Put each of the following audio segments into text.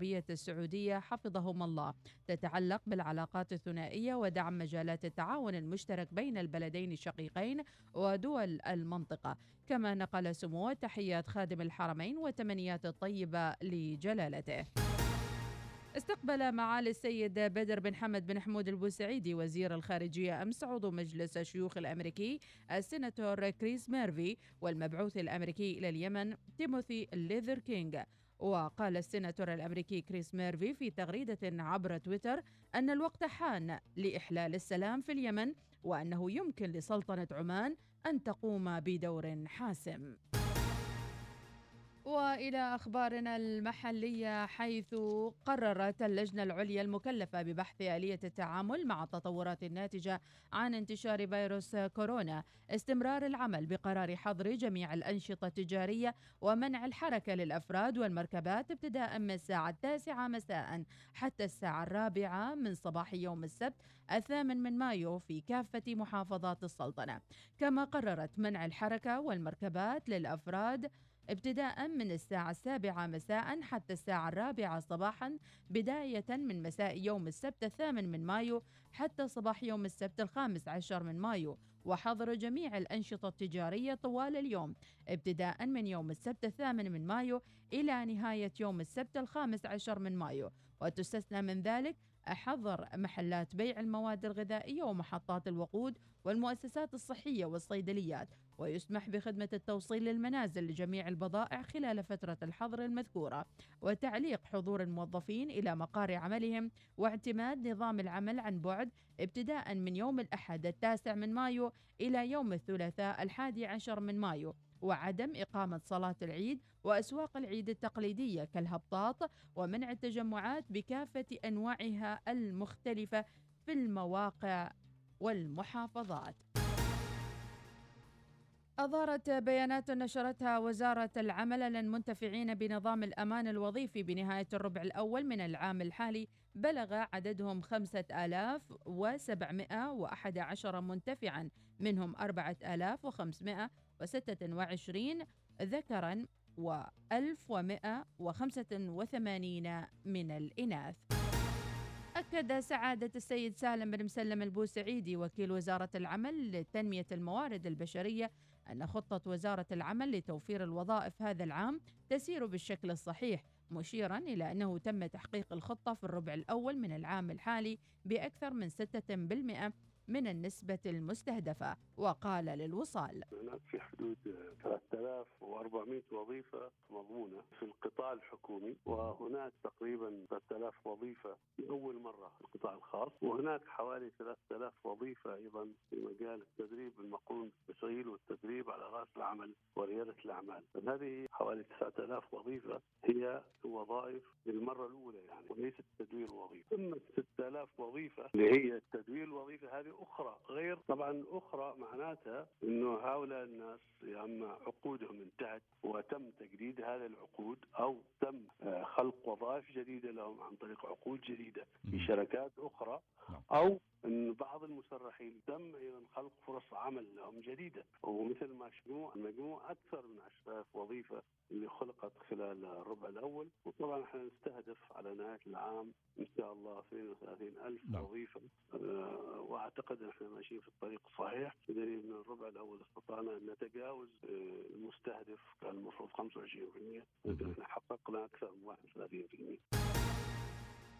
العربية السعودية حفظهم الله. تتعلق بالعلاقات الثنائية ودعم مجالات التعاون المشترك بين البلدين الشقيقين ودول المنطقة. كما نقل سموه تحيات خادم الحرمين وتمنيات الطيبة لجلالته. استقبل معالي السيد بدر بن حمد بن حمود البوسعيدي وزير الخارجية أمس عضو مجلس الشيوخ الأمريكي السيناتور كريس ميرفي والمبعوث الأمريكي إلى اليمن تيموثي ليذر كينغ. وقال السيناتور الأمريكي كريس ميرفي في تغريدة عبر تويتر أن الوقت حان لإحلال السلام في اليمن وأنه يمكن لسلطنة عمان أن تقوم بدور حاسم. وإلى أخبارنا المحلية حيث قررت اللجنة العليا المكلفة ببحث آلية التعامل مع التطورات الناتجة عن انتشار فيروس كورونا استمرار العمل بقرار حظر جميع الأنشطة التجارية ومنع الحركة للأفراد والمركبات ابتداء من الساعة التاسعة مساء حتى الساعة الرابعة من صباح يوم السبت الثامن من مايو في كافة محافظات السلطنة. كما قررت منع الحركة والمركبات للأفراد ابتداء من الساعة السابعة مساء حتى الساعة الرابعة صباحا بداية من مساء يوم السبت الثامن من مايو حتى صباح يوم السبت الخامس عشر من مايو. وحظر جميع الأنشطة التجارية طوال اليوم. ابتداء من يوم السبت الثامن من مايو إلى نهاية يوم السبت الخامس عشر من مايو. وتستثنى من ذلك حظر محلات بيع المواد الغذائية ومحطات الوقود والمؤسسات الصحية والصيدليات. ويسمح بخدمة التوصيل للمنازل لجميع البضائع خلال فترة الحظر المذكورة وتعليق حضور الموظفين إلى مقار عملهم واعتماد نظام العمل عن بعد ابتداء من يوم الأحد التاسع من مايو إلى يوم الثلاثاء الحادي عشر من مايو وعدم إقامة صلاة العيد وأسواق العيد التقليدية كالهبطاط ومنع التجمعات بكافة أنواعها المختلفة في المواقع والمحافظات. أظهرت بيانات نشرتها وزارة العمل أن المنتفعين بنظام الأمان الوظيفي بنهاية الربع الأول من العام الحالي بلغ عددهم 5711 منتفعا منهم 4526 ذكرا و 1185 من الإناث. أكد سعادة السيد سالم بن مسلم البوسعيدي وكيل وزارة العمل لتنمية الموارد البشرية أن خطة وزارة العمل لتوفير الوظائف هذا العام تسير بالشكل الصحيح مشيرا إلى أنه تم تحقيق الخطة في الربع الأول من العام الحالي بأكثر من 6% من النسبة المستهدفة وقال للوصال. هناك في حدود 3400 وظيفة مضمونة في القطاع الحكومي وهناك تقريبا 3000 وظيفة لأول مرة في القطاع الخاص وهناك حوالي 3000 وظيفة أيضا في مجال التدريب المقوم بالتشغيل والتدريب على رأس العمل وريادة الأعمال. هذه حوالي 9000 وظيفة هي وظائف للمرة الأولى يعني وليست تدوير وظيفة. ثم 6000 وظيفة اللي هي التدوير الوظيفة هذه أخرى غير طبعا أخرى معناتها أنه هؤلاء الناس يا أما عقودهم انتهت وتم تجديد هذه العقود أو تم خلق وظائف جديدة لهم عن طريق عقود جديدة في شركات أخرى أو أن بعض المسرحين تم أيضا خلق فرص عمل لهم جديدة ومثل مجموع مجموع أكثر من 10000 وظيفة اللي خلقت خلال الربع الأول. وطبعا إحنا نستهدف على نهاية العام إن شاء الله 32 ألف نعم. وظيفة. أه وأعتقد أن إحنا ماشيين في الطريق الصحيح. بدليل من الربع الأول استطعنا أن نتجاوز أه المستهدف كان المفروض 25% لكن إحنا حققنا أكثر من 31%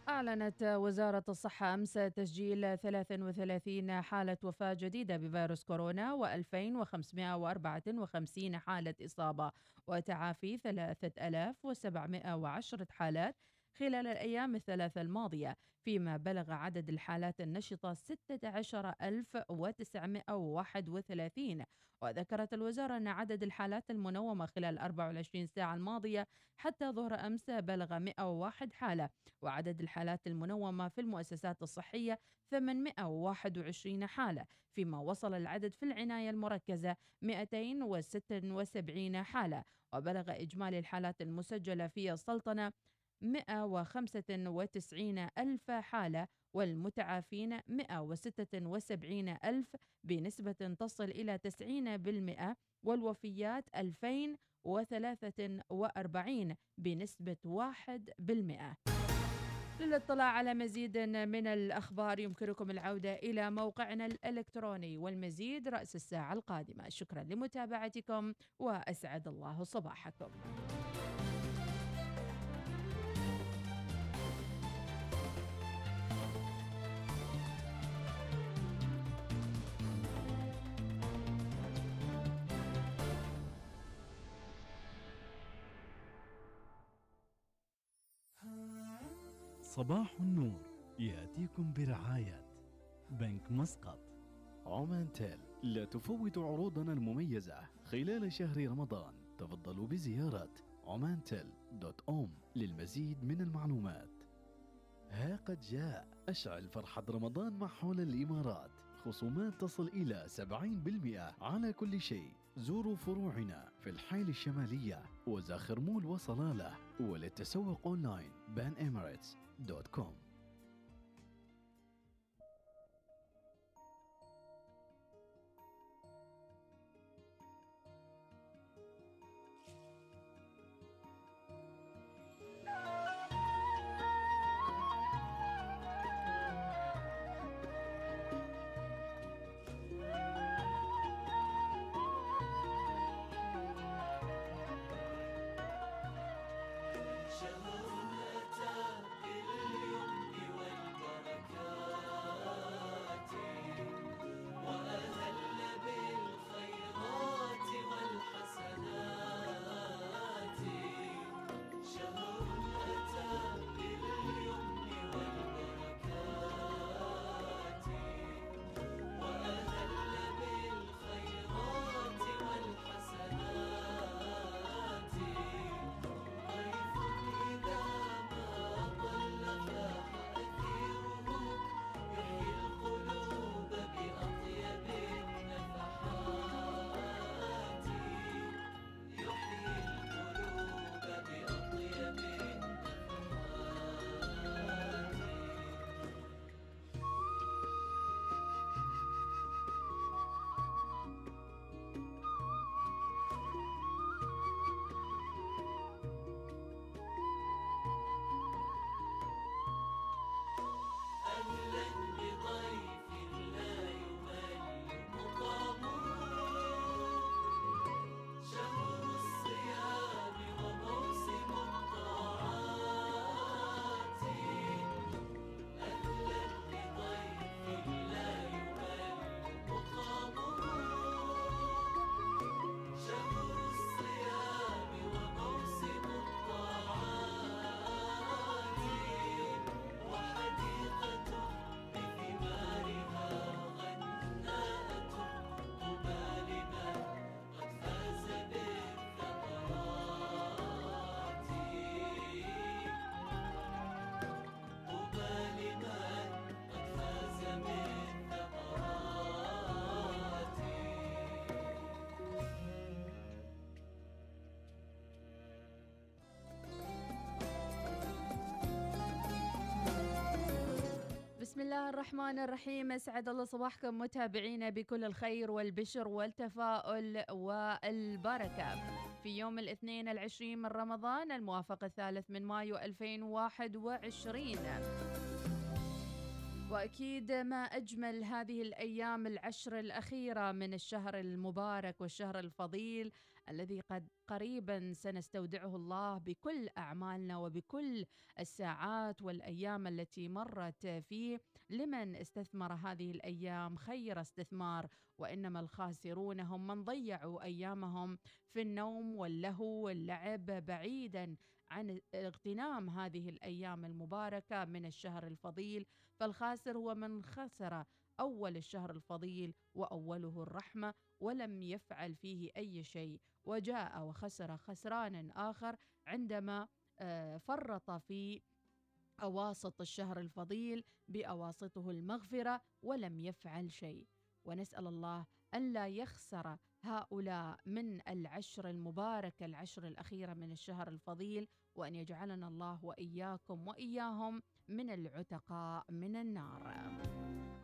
أعلنت وزارة الصحة أمس تسجيل 33 حالة وفاة جديدة بفيروس كورونا و2554 حالة إصابة وتعافي 3710 حالات خلال الأيام الثلاثة الماضية فيما بلغ عدد الحالات النشطة 16931 وذكرت الوزارة أن عدد الحالات المنومة خلال 24 ساعة الماضية حتى ظهر أمس بلغ 101 حالة. وعدد الحالات المنومة في المؤسسات الصحية 821 حالة فيما وصل العدد في العناية المركزة 276 حالة. وبلغ إجمالي الحالات المسجلة في السلطنة 195 ألف حالة والمتعافين 176 ألف بنسبة تصل إلى 90% والوفيات 2043 بنسبة 1% للاطلاع على مزيد من الأخبار يمكنكم العودة إلى موقعنا الإلكتروني والمزيد رأس الساعة القادمة. شكرا لمتابعتكم وأسعد الله صباحكم. صباح النور. يأتيكم برعاية بنك مسقط. عمان تيل. لا تفوت عروضنا المميزة. خلال شهر رمضان تفضلوا بزيارة عمان تيل دوت أوم للمزيد من المعلومات. ها قد جاء. أشعل فرحة رمضان مع حول الإمارات. خصومات تصل إلى 70% على كل شيء. زوروا فروعنا في الحيل الشمالية وزاخر مول وصلالة. وللتسوق أونلاين. بان إماريتس دوت الله الرحمن الرحيم. أسعد الله صباحكم. متابعينا بكل الخير والبشر والتفاؤل والبركة. في يوم الاثنين العشرين من رمضان الموافق الثالث من مايو 2021 وأكيد ما أجمل هذه الأيام العشر الأخيرة من الشهر المبارك والشهر الفضيل الذي قد قريبا سنستودعه الله بكل أعمالنا وبكل الساعات والأيام التي مرت فيه. لمن استثمر هذه الأيام؟ خير استثمار وإنما الخاسرون هم من ضيعوا أيامهم في النوم واللهو واللعب بعيدا عن اغتنام هذه الأيام المباركة من الشهر الفضيل فالخاسر هو من خسر أول الشهر الفضيل وأوله الرحمة ولم يفعل فيه أي شيء وجاء وخسر خسرانا آخر عندما فرط في أواسط الشهر الفضيل بأواسطه المغفرة ولم يفعل شيء. ونسأل الله أن لا يخسر هؤلاء من العشر المباركه العشر الأخيرة من الشهر الفضيل وأن يجعلنا الله وإياكم وإياهم من العتقاء من النار.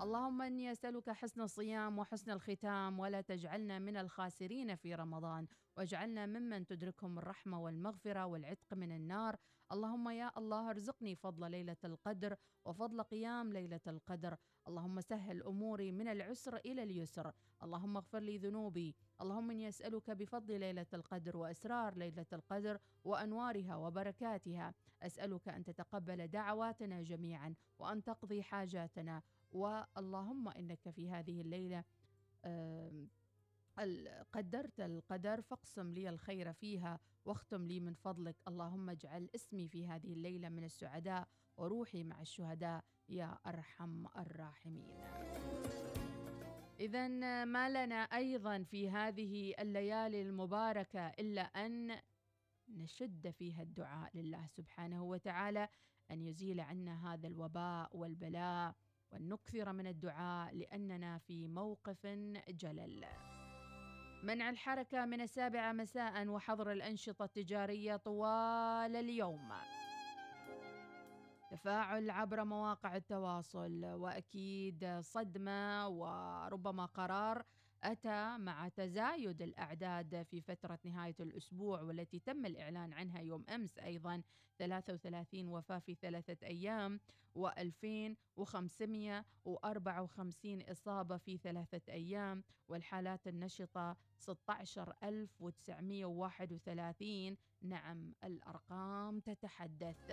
اللهم إني أسألك حسن الصيام وحسن الختام ولا تجعلنا من الخاسرين في رمضان واجعلنا ممن تدركهم الرحمة والمغفرة والعتق من النار. اللهم يا الله ارزقني فضل ليلة القدر وفضل قيام ليلة القدر. اللهم سهل أموري من العسر إلى اليسر. اللهم اغفر لي ذنوبي اللهم إني أسألك بفضل ليلة القدر وأسرار ليلة القدر وأنوارها وبركاتها. أسألك أن تتقبل دعواتنا جميعا وأن تقضي حاجاتنا. واللهم إنك في هذه الليلة قدرت القدر فاقسم لي الخير فيها واختم لي من فضلك. اللهم اجعل اسمي في هذه الليلة من السعداء وروحي مع الشهداء. يا أرحم الراحمين. اذا ما لنا أيضا في هذه الليالي المباركة إلا أن نشد فيها الدعاء لله سبحانه وتعالى أن يزيل عنا هذا الوباء والبلاء وأن نكثر من الدعاء لأننا في موقف جلل. منع الحركة من السابعة مساء وحظر الأنشطة التجارية طوال اليوم تفاعل عبر مواقع التواصل وأكيد صدمة وربما قرار أتى مع تزايد الأعداد في فترة نهاية الأسبوع والتي تم الإعلان عنها يوم أمس أيضا 33 وفاة في ثلاثة أيام و2554 إصابة في ثلاثة أيام والحالات النشطة 16931 نعم الأرقام تتحدث.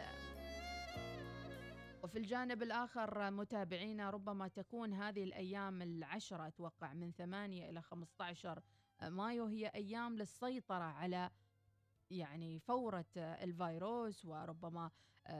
وفي الجانب الآخر متابعينا ربما تكون هذه الأيام العشرة أتوقع من 8 إلى 15 مايو هي أيام للسيطرة على يعني فورة الفيروس وربما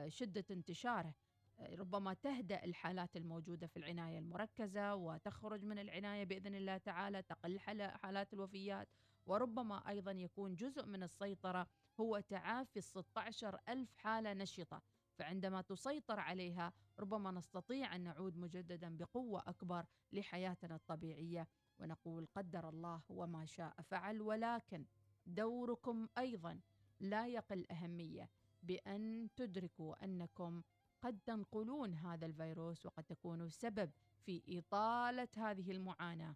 شدة انتشاره. ربما تهدأ الحالات الموجودة في العناية المركزة وتخرج من العناية بإذن الله تعالى تقل حالات الوفيات. وربما أيضا يكون جزء من السيطرة هو تعافي ال 16 ألف حالة نشطة. فعندما تسيطر عليها ربما نستطيع أن نعود مجددا بقوة أكبر لحياتنا الطبيعية. ونقول قدر الله وما شاء فعل ولكن دوركم أيضا لا يقل أهمية بأن تدركوا أنكم قد تنقلون هذا الفيروس وقد تكونوا سبب في إطالة هذه المعاناة.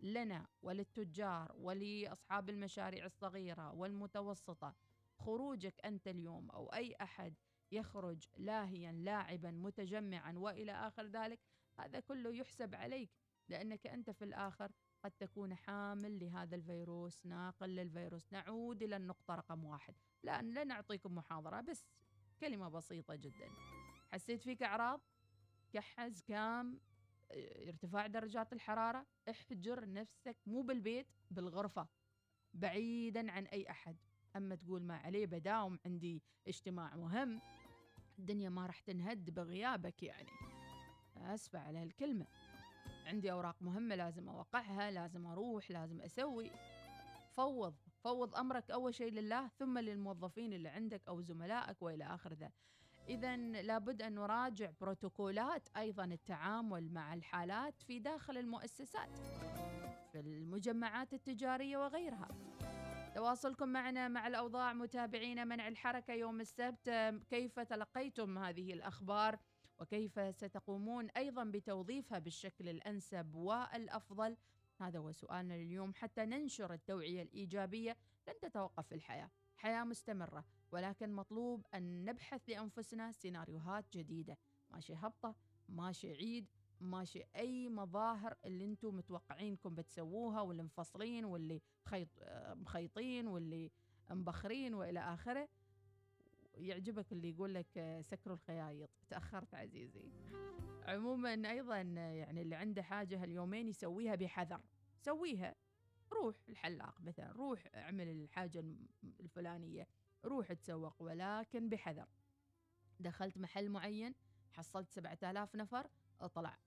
لنا وللتجار ولأصحاب المشاريع الصغيرة والمتوسطة خروجك أنت اليوم أو أي أحد يخرج لاهيا لاعبا متجمعا وإلى آخر ذلك هذا كله يحسب عليك لأنك أنت في الآخر قد تكون حامل لهذا الفيروس ناقل للفيروس نعود إلى النقطة رقم واحد. لا لن نعطيكم محاضرة بس كلمة بسيطة جدا. حسيت فيك أعراض؟ كحز كام؟ ارتفاع درجات الحرارة؟ احجر نفسك مو بالبيت بالغرفة. بعيدا عن أي أحد. أما تقول ما عليه بداوم عندي اجتماع مهم. الدنيا ما راح تنهد بغيابك يعني. أسفة على هالكلمة. عندي أوراق مهمة لازم أوقعها لازم أروح لازم أسوي. فوض فوض أمرك أول شيء لله ثم للموظفين اللي عندك أو زملائك وإلى آخر ذا. اذا لابد أن نراجع بروتوكولات أيضا التعامل مع الحالات في داخل المؤسسات في المجمعات التجارية وغيرها. تواصلكم معنا مع الأوضاع متابعينا منع الحركة يوم السبت. كيف تلقيتم هذه الأخبار؟ وكيف ستقومون أيضا بتوظيفها بالشكل الأنسب والأفضل؟ هذا هو سؤالنا لليوم. حتى ننشر التوعية الإيجابية لن تتوقف الحياة. حياة مستمرة ولكن مطلوب أن نبحث لأنفسنا سيناريوهات جديدة. ماشي هبطة ماشي عيد ماشي. أي مظاهر اللي أنتم متوقعينكم بتسووها واللي مفصلين واللي خيط مخيطين واللي مبخرين وإلى آخره يعجبك اللي يقول لك سكروا الخيايط. تأخرت عزيزي. عموما أيضا يعني اللي عنده حاجة هاليومين يسويها بحذر. سويها. روح الحلاق مثلا. روح اعمل الحاجة الفلانية. روح تسوق ولكن بحذر. دخلت محل معين حصلت 7000 نفر اطلع.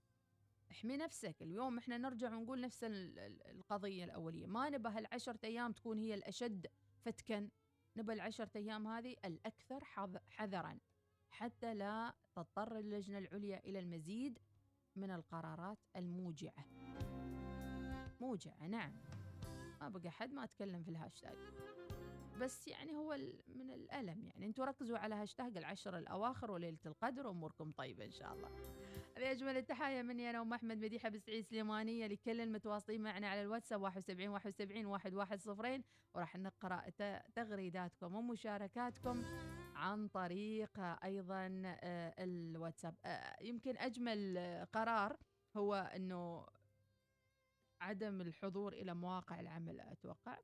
احمي نفسك. اليوم إحنا نرجع ونقول نفس القضية الأولية. ما نبى هالعشرة أيام تكون هي الأشد فتكا. نبى العشرة أيام هذه الأكثر حذرا. حتى لا تضطر اللجنة العليا إلى المزيد من القرارات الموجعة. موجعة نعم. ما بقى حد ما أتكلم في الهاشتاج. بس يعني هو من الألم يعني. أنتوا ركزوا على هاشتاج العشر الأواخر وليلة القدر وأموركم طيبة إن شاء الله. هذه أجمل التحايا مني أنا أم أحمد مديحة بسعيد سليمانية لكل المتواصلين معنا على الواتساب 71 71 110 وراح نقرأ تغريداتكم ومشاركاتكم عن طريق أيضا آه، الواتساب. آه، يمكن أجمل قرار هو أنه عدم الحضور إلى مواقع العمل أتوقع.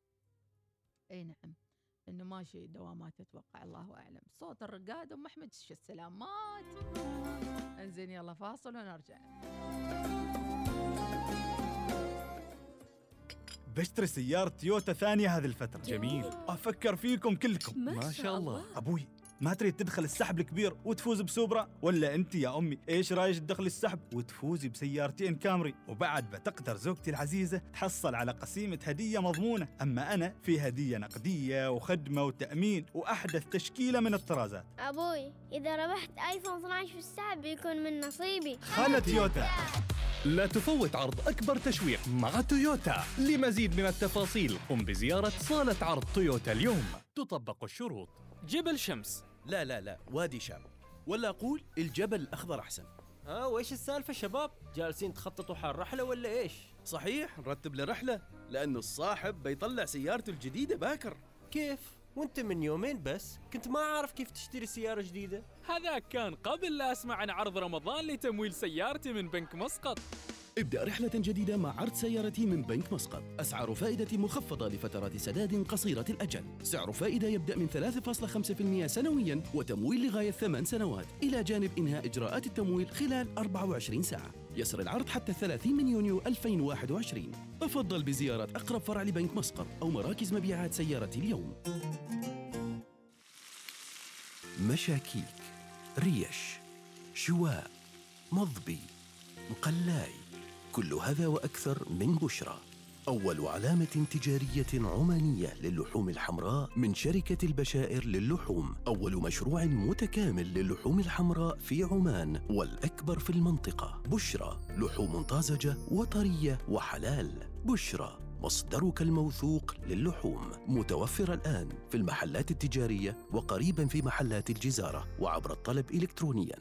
أي نعم. إنه ماشي دوامات أتوقع الله أعلم. صوت الرقاد أم أحمد شو السلامات؟ إنزين يلا فاصل ونرجع. بشتري سيارة تويوتا ثانية هذه الفترة. جميل. أفكر فيكم كلكم. ما شاء الله. أبوي ما تريد تدخل السحب الكبير وتفوز بسوبرا؟ ولا أنت يا أمي إيش رأيك تدخل السحب وتفوزي بسيارتين كامري؟ وبعد بتقدر زوجتي العزيزة تحصل على قسيمة هدية مضمونة. أما أنا في هدية نقدية وخدمة وتأمين وأحدث تشكيلة من الطرازات. أبوي إذا ربحت آيفون 12 في السحب بيكون من نصيبي. خلة تويوتا. لا تفوت عرض أكبر تشويق مع تويوتا. لمزيد من التفاصيل قم بزيارة صالة عرض تويوتا اليوم. تطبق الشروط. جبل شمس. لا لا لا وادي شام. ولا أقول الجبل الأخضر أحسن. ها وإيش السالفة شباب؟ جالسين تخططوا حال رحلة ولا إيش؟ صحيح نرتب لرحلة لأنه الصاحب بيطلع سيارته الجديدة باكر. كيف؟ وأنت من يومين بس كنت ما عارف كيف تشتري سيارة جديدة. هذاك كان قبل لا أسمع عن عرض رمضان لتمويل سيارتي من بنك مسقط. ابدأ رحلة جديدة مع عرض سيارتي من بنك مسقط. أسعار فائدة مخفضة لفترات سداد قصيرة الأجل. سعر فائدة يبدأ من 3.5% سنويا وتمويل لغاية 8 سنوات. إلى جانب إنهاء إجراءات التمويل خلال 24 ساعة. يسر العرض حتى 30 من يونيو 2021 تفضل بزيارة أقرب فرع لبنك مسقط أو مراكز مبيعات سيارتي اليوم. مشاكيك ريش شواء مضبي مقلاي. كل هذا وأكثر من بشرى. أول علامة تجارية عمانية للحوم الحمراء من شركة البشائر للحوم. أول مشروع متكامل للحوم الحمراء في عمان والأكبر في المنطقة. بشرى لحوم طازجة وطرية وحلال. بشرى مصدرك الموثوق للحوم. متوفر الآن في المحلات التجارية وقريبا في محلات الجزارة وعبر الطلب إلكترونياً.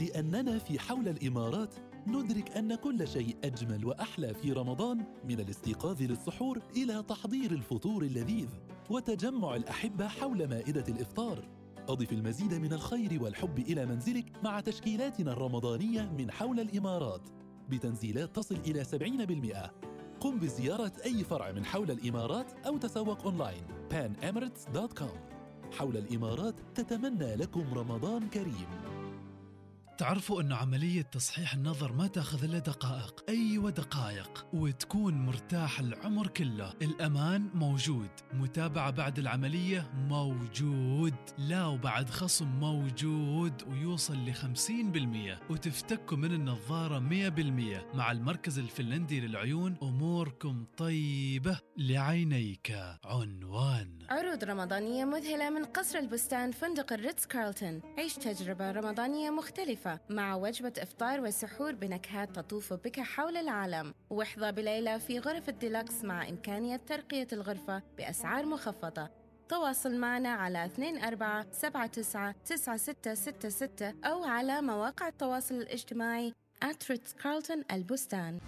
لأننا في حول الإمارات ندرك أن كل شيء أجمل وأحلى في رمضان من الاستيقاظ للسحور إلى تحضير الفطور اللذيذ وتجمع الأحبة حول مائدة الإفطار. أضف المزيد من الخير والحب إلى منزلك مع تشكيلاتنا الرمضانية من حول الإمارات. بتنزيلات تصل إلى 70% قم بزيارة أي فرع من حول الإمارات أو تسوق أونلاين. Panemirates.com حول الإمارات تتمنى لكم رمضان كريم. تعرفوا أنه عملية تصحيح النظر ما تأخذ إلا دقائق. أيوة دقائق. وتكون مرتاح العمر كله. الأمان موجود. متابعة بعد العملية موجود. لا وبعد خصم موجود. ويوصل ل 50% وتفتكوا من النظارة 100% مع المركز الفنلندي للعيون. أموركم طيبة لعينيك. عنوان. عروض رمضانية مذهلة من قصر البستان فندق الريتز كارلتون. عيش تجربة رمضانية مختلفة. مع وجبة إفطار وسحور بنكهات تطوف بك حول العالم. واحظى بليلة في غرف الديلكس مع إمكانية ترقية الغرفة بأسعار مخفضة. تواصل معنا على 2479 أو على مواقع التواصل الاجتماعي البستان.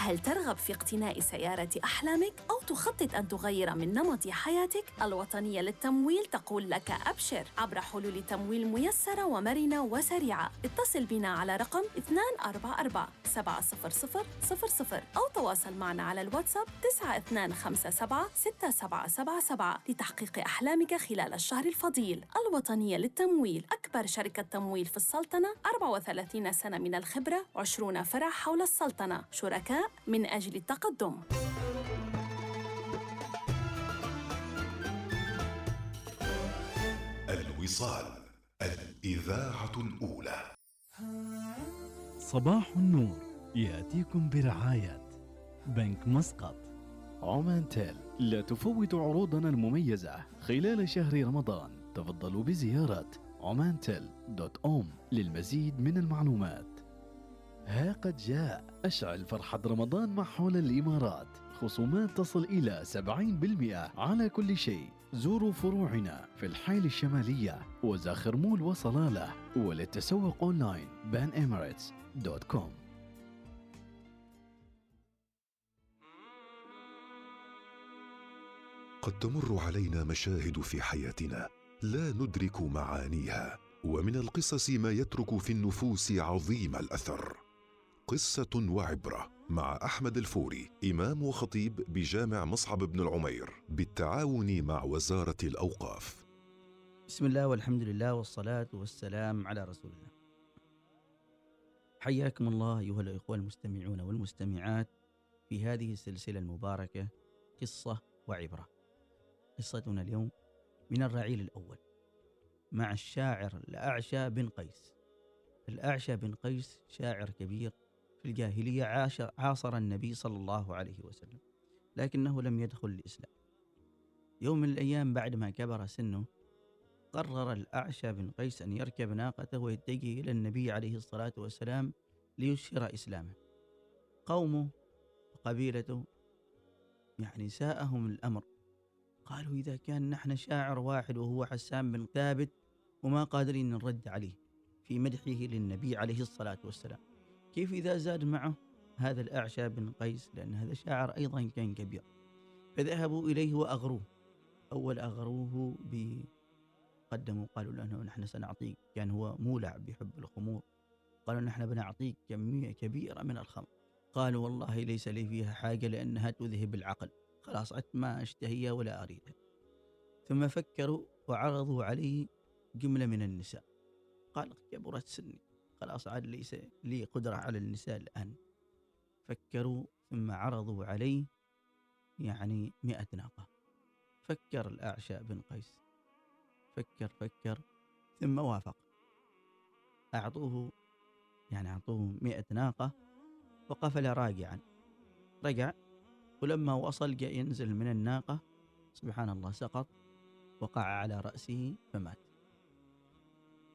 هل ترغب في اقتناء سيارة أحلامك أو تخطط أن تغير من نمط حياتك؟ الوطنية للتمويل تقول لك أبشر عبر حلول تمويل ميسرة ومرنة وسريعة. اتصل بنا على رقم 244 700 أو تواصل معنا على الواتساب 9257 6777 لتحقيق أحلامك خلال الشهر الفضيل. الوطنية للتمويل أكبر شركة تمويل في السلطنة 34 سنة من الخبرة 20 فرع حول السلطنة. شركاء من أجل التقدم. الوصال الإذاعة الأولى. صباح النور يأتيكم برعاية. بنك مسقط. عمان تيل لا تفوت عروضنا المميزة. خلال شهر رمضان تفضلوا بزيارة عمان تيل دوت أوم للمزيد من المعلومات. ها قد جاء أشعل فرحة رمضان مع حول الإمارات. خصومات تصل إلى 70% على كل شيء زوروا فروعنا في الحيل الشمالية وزاخر مول وصلالة وللتسوق أونلاين. banemirates.com قد تمر علينا مشاهد في حياتنا لا ندرك معانيها ومن القصص ما يترك في النفوس عظيم الأثر. قصة وعبرة مع أحمد الفوري إمام وخطيب بجامع مصعب بن العمير بالتعاون مع وزارة الأوقاف. بسم الله والحمد لله والصلاة والسلام على رسول الله. حياكم الله أيها الإخوة المستمعون والمستمعات في هذه السلسلة المباركة قصة وعبرة. قصتنا اليوم من الرعيل الأول مع الشاعر الأعشى بن قيس. الأعشى بن قيس شاعر كبير الجاهلية عاصر النبي صلى الله عليه وسلم لكنه لم يدخل الإسلام. يوم من الأيام بعد ما كبر سنه قرر الأعشى بن قيس أن يركب ناقته ويتجه إلى النبي عليه الصلاة والسلام ليشهر إسلامه. قومه وقبيلته يعني ساءهم الأمر. قالوا إذا كان نحن شاعر واحد وهو حسان بن ثابت وما قادرين نرد عليه في مدحه للنبي عليه الصلاة والسلام. كيف إذا زاد معه هذا الأعشى بن قيس؟ لأن هذا شاعر أيضا كان كبير. فذهبوا إليه وأغروه. أول أغروه قدموا قالوا له نحن سنعطيك كان هو مولع بحب الخمور. قالوا نحن بنعطيك كمية كبيرة من الخمر. قالوا والله ليس لي فيها حاجة لأنها تذهب العقل. خلاص عدت ما أشتهيها ولا أريدها ثم فكروا وعرضوا عليه جملة من النساء. قال كبرت سني. خلاص عاد ليس لي قدرة على النساء الآن. فكروا ثم عرضوا عليه يعني مئة ناقة. فكر الأعشى بن قيس. فكر فكر ثم وافق. أعطوه يعني أعطوه مئة ناقة وقفل راجعا. رجع ولما وصل جاء ينزل من الناقة سبحان الله سقط وقع على رأسه فمات.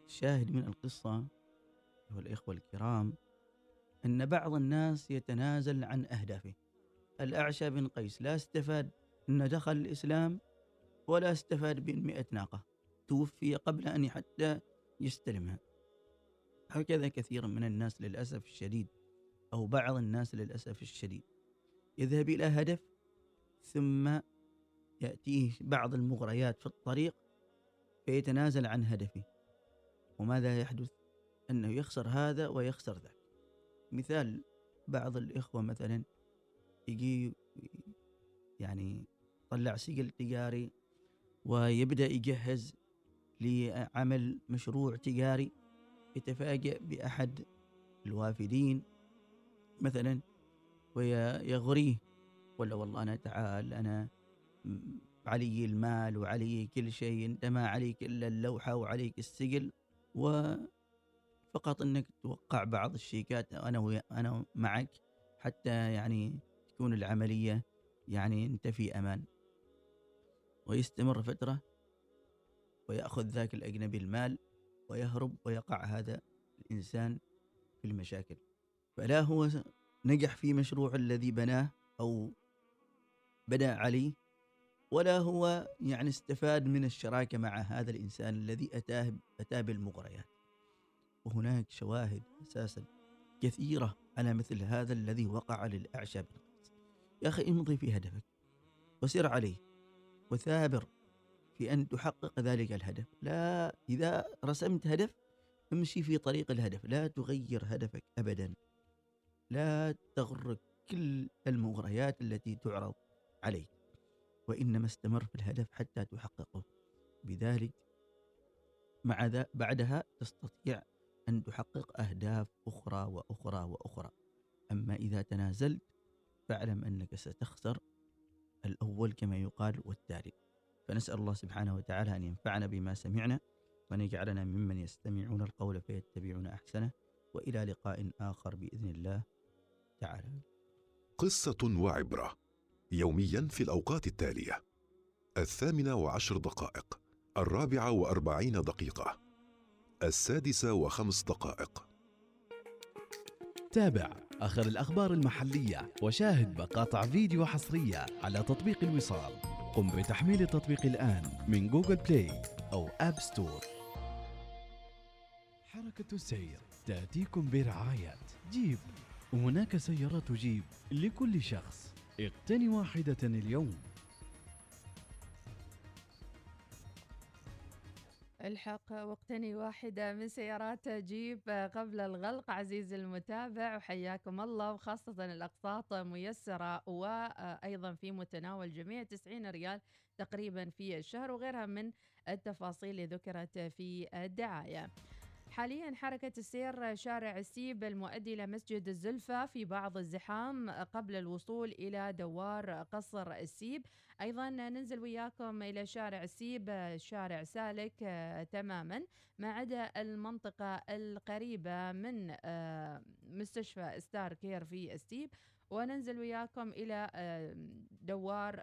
الشاهد من القصة هو الإخوة الكرام أن بعض الناس يتنازل عن أهدافه. الأعشى بن قيس لا استفاد أنه دخل الإسلام ولا استفاد بمئة ناقة. توفي قبل أن حتى يستلمها. هكذا كثير من الناس للأسف الشديد أو بعض الناس للأسف الشديد. يذهب إلى هدف ثم يأتيه بعض المغريات في الطريق فيتنازل عن هدفه. وماذا يحدث؟ أنه يخسر هذا ويخسر ذاك. مثال بعض الإخوة مثلا يجي يعني طلع سجل تجاري ويبدأ يجهز لعمل مشروع تجاري يتفاجأ بأحد الوافدين مثلا ويغريه ولا والله أنا تعال أنا علي المال وعلي كل شيء أنت ما عليك إلا اللوحة وعليك السجل. وفقط أنك توقع بعض الشيكات أنا أنا معك حتى يعني تكون العملية يعني أنت في أمان. ويستمر فترة ويأخذ ذاك الأجنبي المال ويهرب ويقع هذا الإنسان في المشاكل. فلا هو نجح في مشروع الذي بناه أو بنى عليه ولا هو يعني استفاد من الشراكة مع هذا الإنسان الذي أتاه أتاه بالمغريات. وهناك شواهد أساسا كثيرة على مثل هذا الذي وقع للأعشاب يا أخي امضي في هدفك وسر عليه وثابر في أن تحقق ذلك الهدف. لا إذا رسمت هدف امشي في طريق الهدف. لا تغير هدفك أبدا. لا تغرك كل المغريات التي تعرض عليك وإنما استمر في الهدف حتى تحققه. بذلك مع ذا بعدها تستطيع أن تحقق أهداف أخرى وأخرى وأخرى. أما إذا تنازلت فاعلم أنك ستخسر الأول كما يقال والتالي. فنسأل الله سبحانه وتعالى أن ينفعنا بما سمعنا وأن يجعلنا ممن يستمعون القول فيتبعون أحسنه. وإلى لقاء آخر بإذن الله تعالى. قصة وعبرة يوميا في الأوقات التالية. الثامنة وعشر دقائق الرابعة وأربعين دقيقة. السادسة وخمس دقائق. تابع آخر الأخبار المحلية وشاهد مقاطع فيديو حصرية على تطبيق الوصال. قم بتحميل التطبيق الآن من Google Play أو App Store حركة السير تأتيكم برعاية جيب. هناك سيارات جيب لكل شخص. اقتني واحدة اليوم. الحق. واقتني واحدة من سيارات جيب قبل الغلق. عزيزي المتابع وحياكم الله وخاصة الأقساط ميسرة وأيضا في متناول جميع 90 ريال تقريبا في الشهر وغيرها من التفاصيل اللي ذكرت في الدعاية. حاليا حركة السير شارع السيب المؤدي إلى مسجد الزلفة في بعض الزحام قبل الوصول إلى دوار قصر السيب. أيضا ننزل وياكم إلى شارع السيب شارع سالك آه، تماما ما عدا المنطقة القريبة من آه، مستشفى Starcare في السيب وننزل وياكم إلى آه، دوار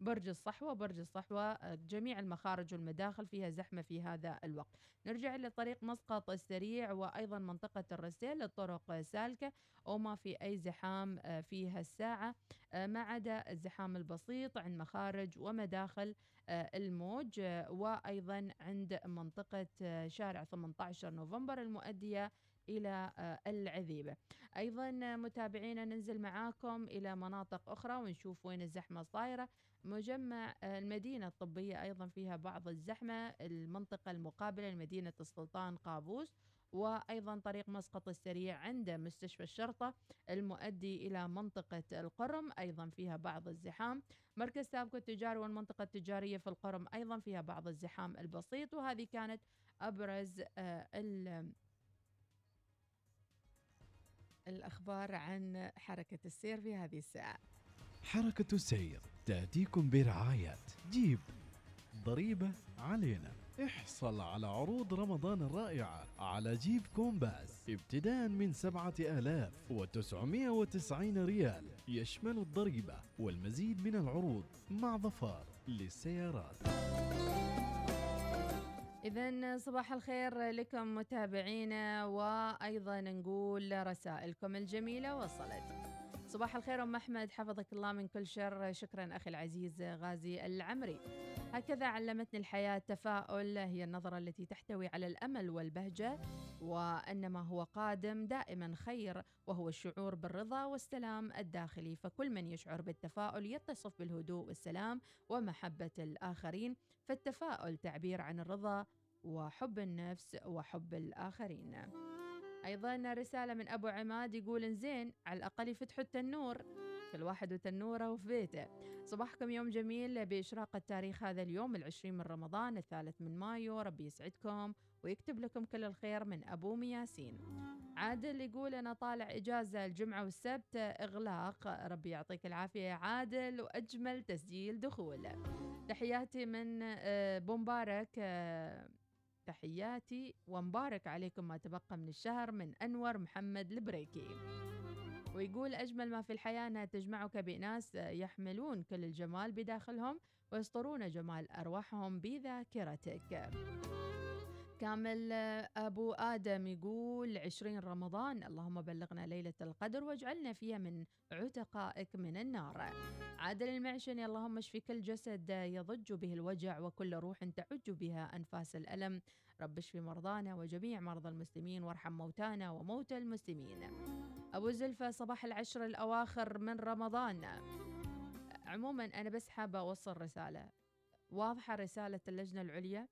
برج الصحوة برج الصحوة جميع المخارج والمداخل فيها زحمة في هذا الوقت. نرجع لطريق مسقط السريع وأيضا منطقة الرسيل الطرق سالكة وما في أي زحام فيها الساعة. ما عدا الزحام البسيط عند مخارج ومداخل الموج وأيضا عند منطقة شارع 18 نوفمبر المؤدية إلى العذيبة. أيضا متابعينا ننزل معاكم إلى مناطق أخرى ونشوف وين الزحمة صايرة. مجمع المدينة الطبية أيضا فيها بعض الزحمة المنطقة المقابلة لمدينة السلطان قابوس وأيضا طريق مسقط السريع عند مستشفى الشرطة المؤدي إلى منطقة القرم أيضا فيها بعض الزحام. مركز سابكو التجاري والمنطقة التجارية في القرم أيضا فيها بعض الزحام البسيط وهذه كانت أبرز آه الأخبار عن حركة السير في هذه الساعة. حركة السير تأتيكم برعاية جيب ضريبة علينا. احصل على عروض رمضان الرائعة على Jeep Compass. ابتداء من سبعة آلاف وتسعمائة وتسعين ريال. يشمل الضريبة والمزيد من العروض مع ظفار للسيارات. إذا صباح الخير لكم متابعينا وأيضا نقول رسائلكم الجميلة وصلت صباح الخير أم أحمد. حفظك الله من كل شر. شكرا أخي العزيز غازي العمري. هكذا علمتني الحياة التفاؤل هي النظرة التي تحتوي على الأمل والبهجة وأن ما هو قادم دائما خير وهو الشعور بالرضا والسلام الداخلي. فكل من يشعر بالتفاؤل يتصف بالهدوء والسلام ومحبة الآخرين. فالتفاؤل تعبير عن الرضا وحب النفس وحب الآخرين. أيضا رسالة من أبو عماد يقول إنزين على الأقل يفتحوا التنور. كل واحد وتنوره وفي بيته. صباحكم يوم جميل. بإشراقة تاريخ هذا اليوم العشرين من رمضان الثالث من مايو. ربي يسعدكم ويكتب لكم كل الخير من أبو مياسين. عادل يقول أنا طالع إجازة الجمعة والسبت إغلاق. ربي يعطيك العافية يا عادل وأجمل تسجيل دخول. تحياتي من آه، بومبارك آه، تحياتي ومبارك عليكم ما تبقى من الشهر من أنور محمد البريكي. ويقول أجمل ما في الحياة أنها تجمعك بناس يحملون كل الجمال بداخلهم ويسطرون جمال أرواحهم بذاكرتك. كامل أبو آدم يقول عشرين رمضان اللهم بلغنا ليلة القدر واجعلنا فيها من عتقائك من النار. عادل المعشني اللهم اشفي كل جسد يضج به الوجع وكل روح تعج بها أنفاس الألم. رب اشفي مرضانا وجميع مرضى المسلمين وارحم موتانا وموتى المسلمين. أبو زلفة صباح العشر الأواخر من رمضان. عموما أنا بس حابة أوصل رسالة. واضحة رسالة اللجنة العليا؟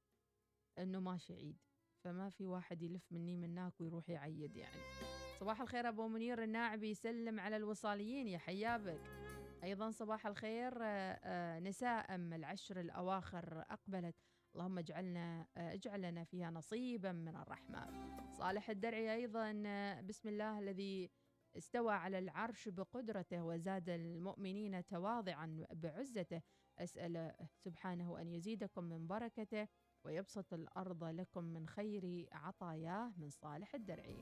إنه ماشي عيد. فما في واحد يلف مني مناك ويروح يعيد يعني. صباح الخير أبو منير الناعبي يسلم على الوصاليين يا حيابك. أيضا صباح الخير آه، آه، نساء العشر الأواخر أقبلت. اللهم اجعلنا آه، اجعل لنا فيها نصيبا من الرحمه صالح الدرعي أيضا بسم الله الذي استوى على العرش بقدرته وزاد المؤمنين تواضعا بعزته. أسأل سبحانه أن يزيدكم من بركته. ويبسط الأرض لكم من خير عطاياه من صالح الدرعي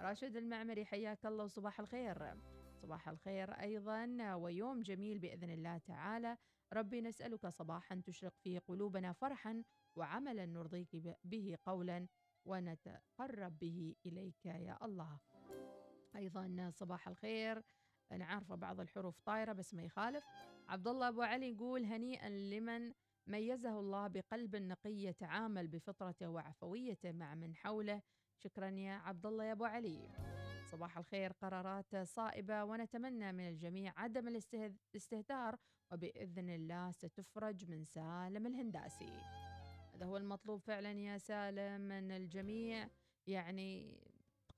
راشد المعمري حياك الله وصباح الخير. صباح الخير أيضا ويوم جميل بإذن الله تعالى. ربي نسألك صباحا تشرق فيه قلوبنا فرحا وعملا نرضيك به قولا ونتقرب به إليك يا الله. أيضا صباح الخير. أنا عارفة بعض الحروف طايرة بس ما يخالف عبد الله أبو علي يقول هنيئا لمن ميزه الله بقلب نقي يتعامل بفطرته وعفويته مع من حوله. شكرا يا عبد الله يا أبو علي. صباح الخير قرارات صائبة ونتمنى من الجميع عدم الاستهتار وبإذن الله ستفرج من سالم الهنداسي. هذا هو المطلوب فعلا يا سالم من الجميع. يعني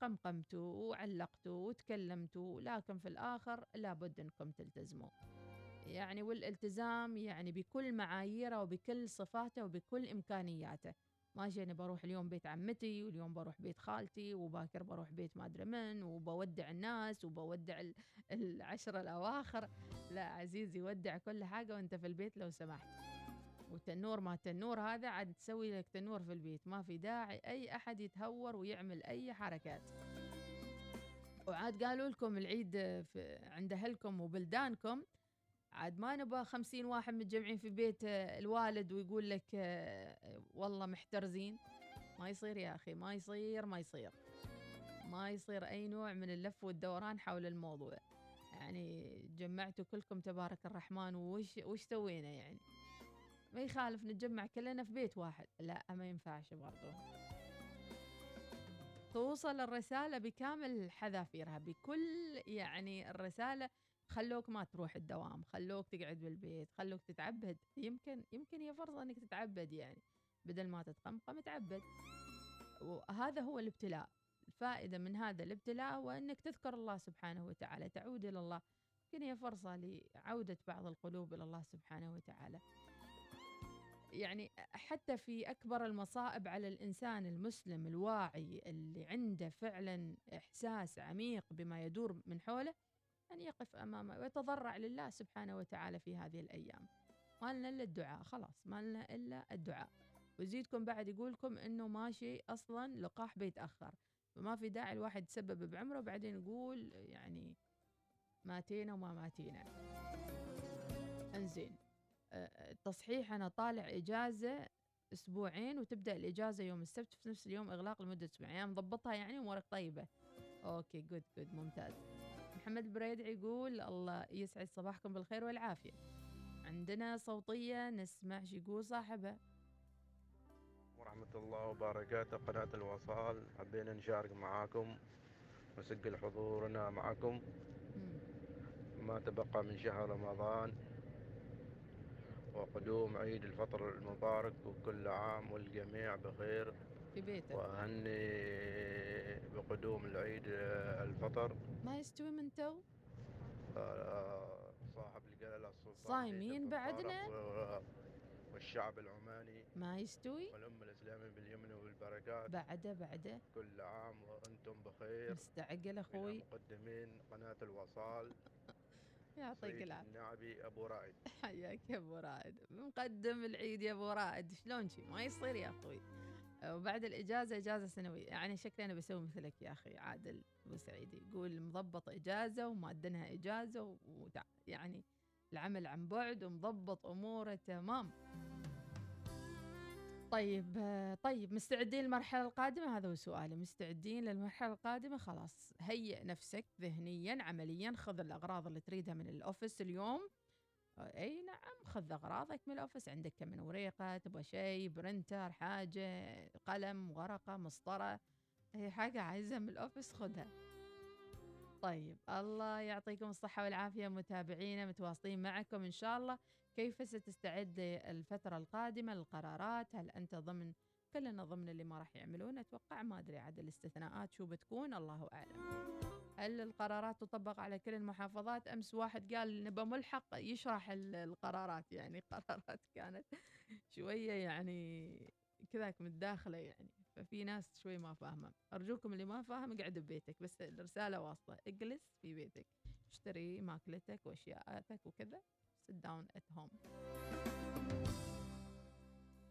قمقمتوا وعلقتوا وتكلمتوا لكن في الآخر لابد أنكم تلتزموا. يعني والالتزام يعني بكل معاييره وبكل صفاته وبكل إمكانياته. ماشي أنا بروح اليوم بيت عمتي واليوم بروح بيت خالتي وباكر بروح بيت ما أدري من وبودع الناس وبودع ال- العشرة الأواخر. لا عزيزي ودع كل حاجة وأنت في البيت لو سمحت. والتنور ما التنور هذا عاد تسوي لك تنور في البيت. ما في داعي أي أحد يتهور ويعمل أي حركات. وعاد قالوا لكم العيد عند أهلكم وبلدانكم عاد ما نبغى خمسين واحد متجمعين في بيت آه، الوالد ويقول لك آه، والله محترزين. ما يصير يا أخي ما يصير ما يصير. ما يصير أي نوع من اللف والدوران حول الموضوع. يعني جمعتوا كلكم تبارك الرحمن وش وش سوينا يعني؟ ما يخالف نتجمع كلنا في بيت واحد. لا ما ينفعش برضو. توصل الرسالة بكامل حذافيرها بكل يعني الرسالة خلوك ما تروح الدوام خلوك تقعد بالبيت خلوك تتعبد. يمكن يمكن هي فرصة إنك تتعبد يعني بدل ما تتقمقم تعبد. وهذا هو الابتلاء. الفائدة من هذا الابتلاء هو إنك تذكر الله سبحانه وتعالى تعود إلى الله. يمكن هي فرصة لعودة بعض القلوب إلى الله سبحانه وتعالى. يعني حتى في أكبر المصائب على الإنسان المسلم الواعي اللي عنده فعلا إحساس عميق بما يدور من حوله أن يقف أمامه ويتضرع لله سبحانه وتعالى في هذه الأيام. ما لنا إلا الدعاء خلاص. ما لنا إلا الدعاء. ويزيدكم بعد يقولكم إنه ماشي أصلا لقاح بيتأخر فما في داعي الواحد يسبب بعمره وبعدين يقول يعني ماتينا وما ماتينا. إنزين. التصحيح أنا طالع إجازة أسبوعين وتبدأ الإجازة يوم السبت في نفس اليوم إغلاق لمدة أسبوعين. يعني مضبطها يعني أمورك طيبة. okay good good ممتاز. محمد البريدعي يقول الله يسعد صباحكم بالخير والعافية. عندنا صوتية نسمع شو يقول صاحبها ورحمة الله وبركاته قناة الوصال. حبينا نشارك معاكم ونسجل حضورنا معكم ما تبقى من شهر رمضان وقدوم عيد الفطر المبارك وكل عام والجميع بخير. في بيتك. وأهني بقدوم العيد الفطر. ما يستوي من تو؟ آه، صاحب الجلالة السلطان صايمين بعدنا؟ والشعب العماني. ما يستوي؟ والأمة الإسلامية باليمن والبركات. بعده بعده. كل عام وأنتم بخير. مستعجل أخوي. مقدمين قناة الوصال. يعطيك العافية. النعبي أبو رائد. حياك يا أبو رائد. مقدم العيد يا أبو رائد. شلون شي؟ ما يصير يا أخوي. وبعد الإجازة إجازة سنويه يعني شكلي أنا بسوي مثلك يا أخي عادل أبو سعيد يقول مضبط إجازة ومادنها إجازة. وتع... يعني العمل عن بعد ومضبط أموره تمام. طيب طيب مستعدين للمرحلة القادمة؟ هذا هو سؤالي. مستعدين للمرحلة القادمة؟ خلاص. هيئ نفسك ذهنيا عمليا خذ الأغراض اللي تريدها من ال office اليوم. إي نعم خذ أغراضك من ال office عندك كم من ورقه تبغى شيء printer حاجة قلم ورقة مسطرة أي حاجة عايزها من الأوفيس خذها. طيب الله يعطيكم الصحة والعافية متابعينا متواصلين معكم إن شاء الله. كيف ستستعد الفترة القادمة للقرارات؟ هل أنت ضمن؟ كلنا ضمن اللي ما راح يعملون. أتوقع ما أدري عاد الاستثناءات شو بتكون الله أعلم. هل القرارات تطبق على كل المحافظات؟ أمس واحد قال نبى ملحق يشرح ال- القرارات يعني قرارات كانت شوية يعني كذاك من الداخلة يعني. ففي ناس شوي ما فاهمة. أرجوكم اللي ما فاهم اقعد ببيتك بس الرسالة واصلة. اجلس في بيتك اشتري ماكلتك واشياءك وكذا sit down at home.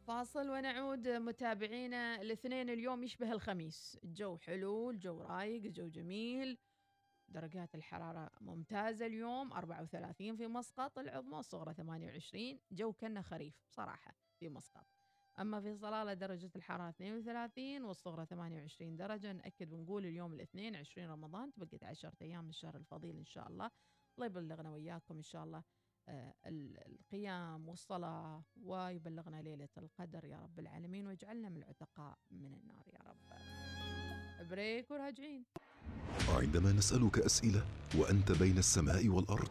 فاصل ونعود متابعينا. الاثنين اليوم يشبه الخميس. الجو حلو الجو رايق الجو جميل. درجات الحرارة ممتازة اليوم 34 في مسقط العظمى الصغرى 28 جو كنا خريف بصراحة في مسقط. أما في صلالة درجة الحرارة 32 والصغرى 28 درجة نأكد ونقول اليوم الاثنين 20 رمضان بقيت 10 أيام من الشهر الفضيل إن شاء الله. الله يبلغنا وإياكم إن شاء الله آه، ال- القيام والصلاة ويبلغنا ليلة القدر يا رب العالمين ويجعلنا من العتقاء من النار يا رب. بريك وراجعين عندما نسألك أسئلة وأنت بين السماء والأرض.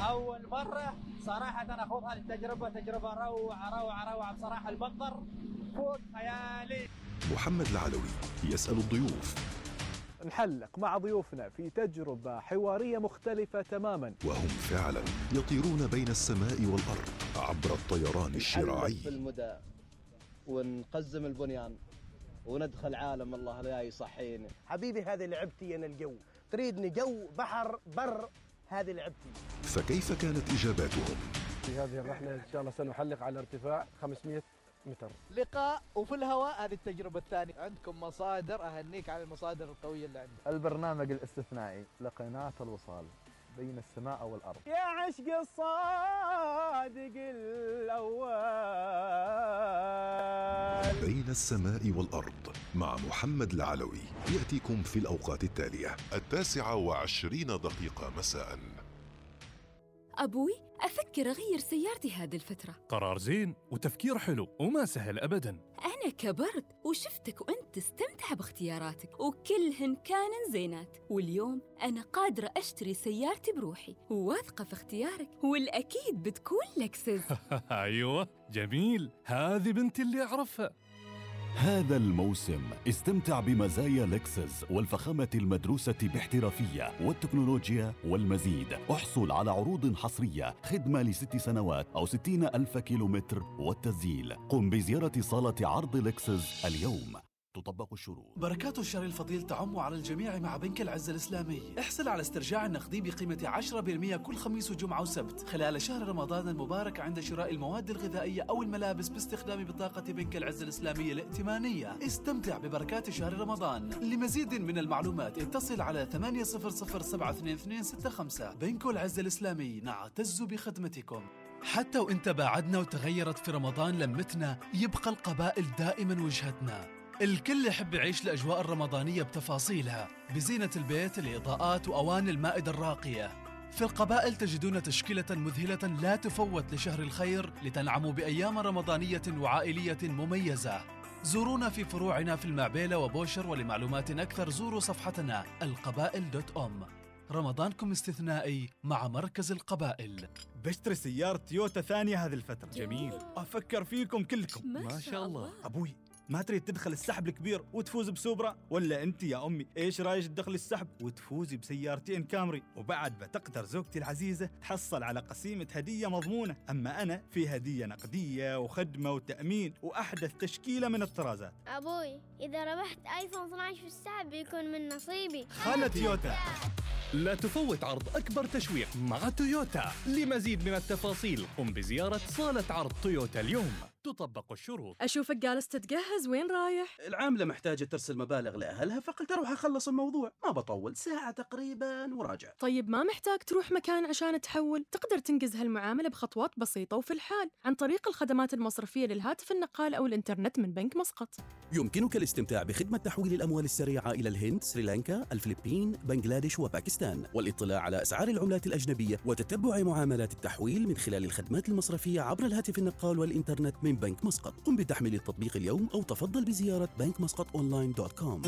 أول مرة صراحة أنا أخوض هذه التجربة تجربة روعة روعة روعة بصراحة. المنظر فوق خيالي. محمد العلوي يسأل الضيوف. نحلق مع ضيوفنا في تجربة حوارية مختلفة تماما. وهم فعلا يطيرون بين السماء والأرض عبر الطيران الشراعي. في المدى ونقزم البنيان. وندخل عالم الله لا يصحيني. حبيبي هذه لعبتي أنا الجو. تريدني جو بحر بر هذه لعبتي. فكيف كانت إجاباتهم؟ في هذه الرحلة إن شاء الله سنحلق على ارتفاع 500 متر. لقاء وفي الهواء هذه التجربة الثانية. عندكم مصادر أهنيك على المصادر القوية اللي عندك. البرنامج الاستثنائي لقناة الوصال بين السماء والأرض. يا عشق الصادق الأول. بين السماء والأرض مع محمد العلوي. يأتيكم في الأوقات التالية التاسعة وعشرين دقيقة مساء. أبوي أفكر أغير سيارتي هذه الفترة. قرار زين وتفكير حلو وما سهل أبدا. أنا كبرت وشفتك وأنت تستمتع باختياراتك وكلهن كانن زينات. واليوم أنا قادرة أشتري سيارتي بروحي وواثقة في اختيارك والأكيد بتكون لكسس. أيوة. جميل هذه بنتي اللي أعرفها. هذا الموسم استمتع بمزايا لكسس والفخامة المدروسة باحترافية والتكنولوجيا والمزيد. احصل على عروض حصرية خدمة لست سنوات أو ستين ألف كيلومتر والتسجيل. قم بزيارة صالة عرض لكسس اليوم. تطبق الشروط. بركات الشهر الفضيل تعم على الجميع مع بنك العز الإسلامي. احصل على استرجاع نقدي بقيمة 10% كل خميس وجمعة وسبت. خلال شهر رمضان المبارك عند شراء المواد الغذائية أو الملابس باستخدام بطاقة بنك العز الإسلامية الائتمانية. استمتع ببركات شهر رمضان. لمزيد من المعلومات اتصل على 800 بنك العز الإسلامي نعتز بخدمتكم. حتى وانت بعدنا وتغيرت في رمضان لمتنا يبقى القبائل دائما وجهتنا. الكل يحب يعيش الأجواء الرمضانية بتفاصيلها بزينة البيت الإضاءات وأواني المائدة الراقية. في القبائل تجدون تشكيلة مذهلة لا تفوت لشهر الخير لتنعموا بأيام رمضانية وعائلية مميزة. زورونا في فروعنا في المعبيلة وبوشر ولمعلومات أكثر زوروا صفحتنا القبائل دوت أم رمضانكم استثنائي مع مركز القبائل. بشتري سيارة تويوتا ثانية هذه الفترة. جميل. أفكر فيكم كلكم. ما شاء الله. أبوي ما تريد تدخل السحب الكبير وتفوز بسوبرا؟ ولا أنت يا أمي إيش رأيك تدخل السحب وتفوزي بسيارتين كامري؟ وبعد بتقدر زوجتي العزيزة تحصل على قسيمة هدية مضمونة. أما أنا في هدية نقدية وخدمة وتأمين وأحدث تشكيلة من الطرازات. أبوي إذا ربحت آيفون 12 في السحب بيكون من نصيبي. خلى تويوتا. لا تفوت عرض أكبر تشويق مع تويوتا. لمزيد من التفاصيل قم بزيارة صالة عرض تويوتا اليوم. تطبق الشروط. أشوفك جالس تتجهز وين رايح؟ العاملة محتاجة ترسل مبالغ لأهلها فقلت أروح أخلص الموضوع. ما بطول ساعة تقريبا وراجع. طيب ما محتاج تروح مكان عشان تحول؟ تقدر تنجز هالمعاملة بخطوات بسيطة وفي الحال. عن طريق الخدمات المصرفية للهاتف النقال أو الإنترنت من بنك مسقط. يمكنك الاستمتاع بخدمة تحويل الأموال السريعة إلى الهند، سريلانكا، الفلبين، بنغلاديش وباكستان. والاطلاع على أسعار العملات الأجنبية وتتبع معاملات التحويل من خلال الخدمات المصرفية عبر الهاتف النقال والإنترنت من بنك مسقط. قم بتحميل التطبيق اليوم أو تفضل بزيارة بنك مسقط online dot com.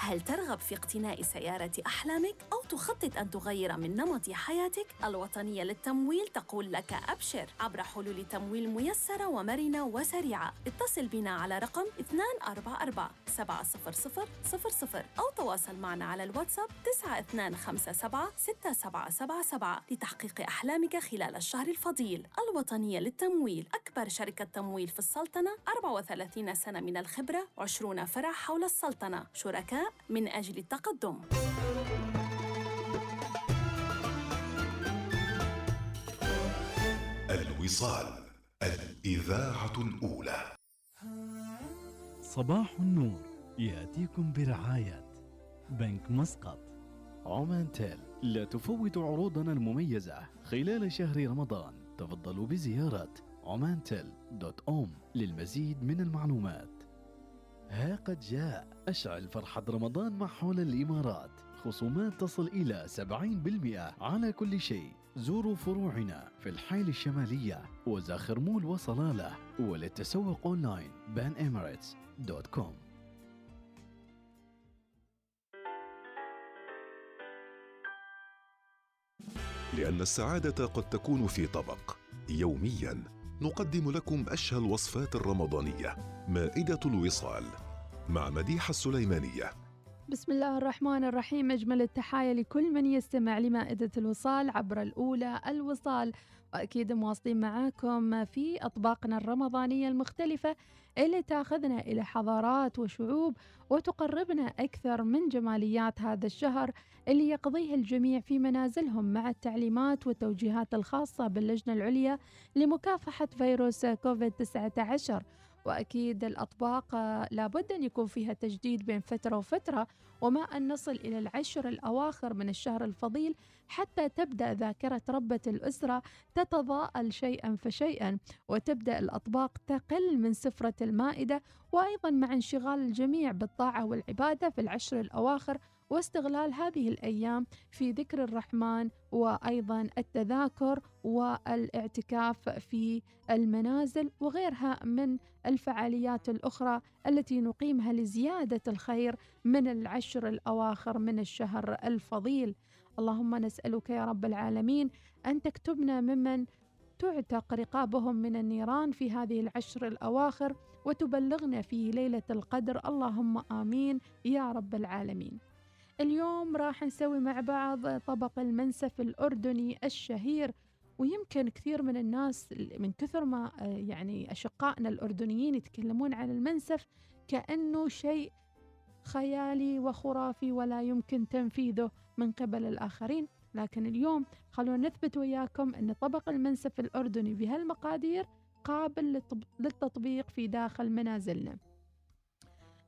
هل ترغب في اقتناء سيارة أحلامك أو تخطط أن تغير من نمط حياتك؟ الوطنية للتمويل تقول لك أبشر عبر حلول تمويل ميسرة ومرنة وسريعة. اتصل بنا على رقم 244 700 أو تواصل معنا على الواتساب 9257 6777 لتحقيق أحلامك خلال الشهر الفضيل. الوطنية للتمويل أكبر شركة تمويل في السلطنة 34 سنة من الخبرة 20 فرع حول السلطنة. شركاء من أجل التقدم. الوصال الإذاعة الأولى. صباح النور يأتيكم برعاية بنك مسقط. عمان تيل لا تفوت عروضنا المميزة. خلال شهر رمضان تفضلوا بزيارة عمان تيل dot om للمزيد من المعلومات. ها قد جاء. أشعل فرحة رمضان مع حول الإمارات. خصومات تصل إلى 70% على كل شيء. زوروا فروعنا في الحيل الشمالية وزاخر مول وصلالة وللتسوق online. Pan Emirates دوت كوم. لأن السعادة قد تكون في طبق. يوميا. نقدم لكم أشهى الوصفات الرمضانية مائدة الوصال مع مديحة السليمانية. بسم الله الرحمن الرحيم. أجمل التحايا لكل من يستمع لمائدة الوصال عبر الأولى الوصال. وأكيد مواصلين معاكم في أطباقنا الرمضانية المختلفة اللي تأخذنا إلى حضارات وشعوب وتقربنا أكثر من جماليات هذا الشهر اللي يقضيه الجميع في منازلهم مع التعليمات والتوجيهات الخاصة باللجنة العليا لمكافحة فيروس كوفيد 19 وأكيد الأطباق لابد أن يكون فيها تجديد بين فترة وفترة وما أن نصل إلى العشر الأواخر من الشهر الفضيل حتى تبدأ ذاكرة ربة الأسرة تتضاءل شيئا فشيئا وتبدأ الأطباق تقل من سفرة المائدة وأيضا مع انشغال الجميع بالطاعة والعبادة في العشر الأواخر واستغلال هذه الأيام في ذكر الرحمن وأيضا التذاكر والإعتكاف في المنازل وغيرها من الفعاليات الأخرى التي نقيمها لزيادة الخير من العشر الأواخر من الشهر الفضيل. اللهم نسألك يا رب العالمين أن تكتبنا ممن تعتق رقابهم من النيران في هذه العشر الأواخر وتبلغنا في ليلة القدر. اللهم آمين يا رب العالمين. اليوم راح نسوي مع بعض طبق المنسف الأردني الشهير ويمكن كثير من الناس من كثر ما يعني أشقائنا الأردنيين يتكلمون عن المنسف كأنه شيء خيالي وخرافي ولا يمكن تنفيذه. من قبل الآخرين. لكن اليوم خلونا نثبت وياكم أن طبق المنسف الأردني بهالمقادير قابل للتطبيق في داخل منازلنا.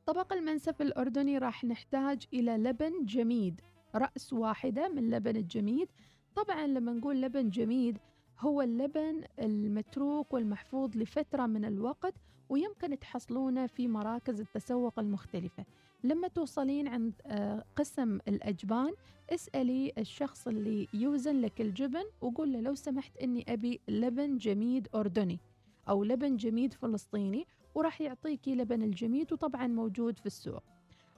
طبق المنسف الأردني راح نحتاج إلى لبن جميد رأس واحدة من لبن الجميد. طبعا لما نقول لبن جميد هو اللبن المتروك والمحفوظ لفترة من الوقت ويمكن تحصلونه في مراكز التسوق المختلفة. لما توصلين عند قسم الأجبان اسألي الشخص اللي يوزن لك الجبن وقول له لو سمحت إني أبي لبن جميد أردني أو لبن جميد فلسطيني وراح يعطيكي لبن الجميد وطبعا موجود في السوق.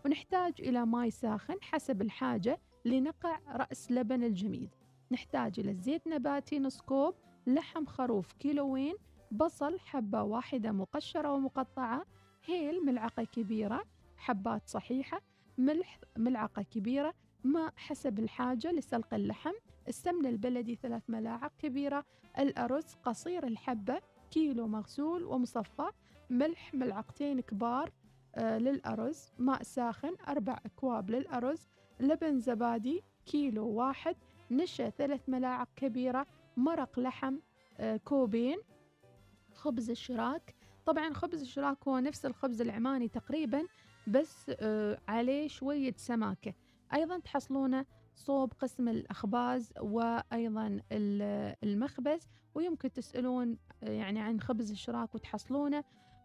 ونحتاج إلى ماء ساخن حسب الحاجة لنقع رأس لبن الجميد. نحتاج إلى زيت نباتي نص كوب لحم خروف كيلوين بصل حبة واحدة مقشرة ومقطعة هيل ملعقة كبيرة حبات صحيحة ملح ملعقة كبيرة ماء حسب الحاجة لسلق اللحم السمن البلدي ثلاث ملاعق كبيرة الأرز قصير الحبة كيلو مغسول ومصفى ملح ملعقتين كبار آه للأرز ماء ساخن أربع أكواب للأرز لبن زبادي كيلو واحد نشا ثلاث ملاعق كبيرة مرق لحم آه كوبين خبز الشراك. طبعا خبز الشراك هو نفس الخبز العماني تقريبا بس آه عليه شوية سماكة. أيضا تحصلونه صوب قسم الأخباز وأيضا المخبز ويمكن تسألون يعني عن خبز الشراك وتحصلونه.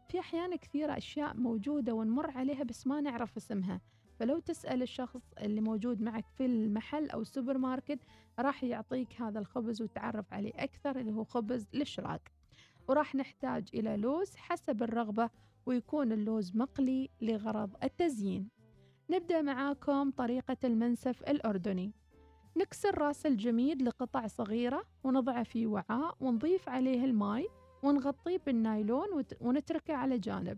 في أحيان كثيرة أشياء موجودة ونمر عليها بس ما نعرف اسمها. فلو تسأل الشخص اللي موجود معك في المحل أو السوبر ماركت راح يعطيك هذا الخبز وتعرف عليه أكثر اللي هو خبز الشراك وراح نحتاج إلى لوز حسب الرغبة ويكون اللوز مقلي لغرض التزيين. نبدأ معاكم طريقة المنسف الأردني. نكسر راس الجميد لقطع صغيرة ونضعه في وعاء ونضيف عليه الماء ونغطيه بالنايلون ونتركه على جانب.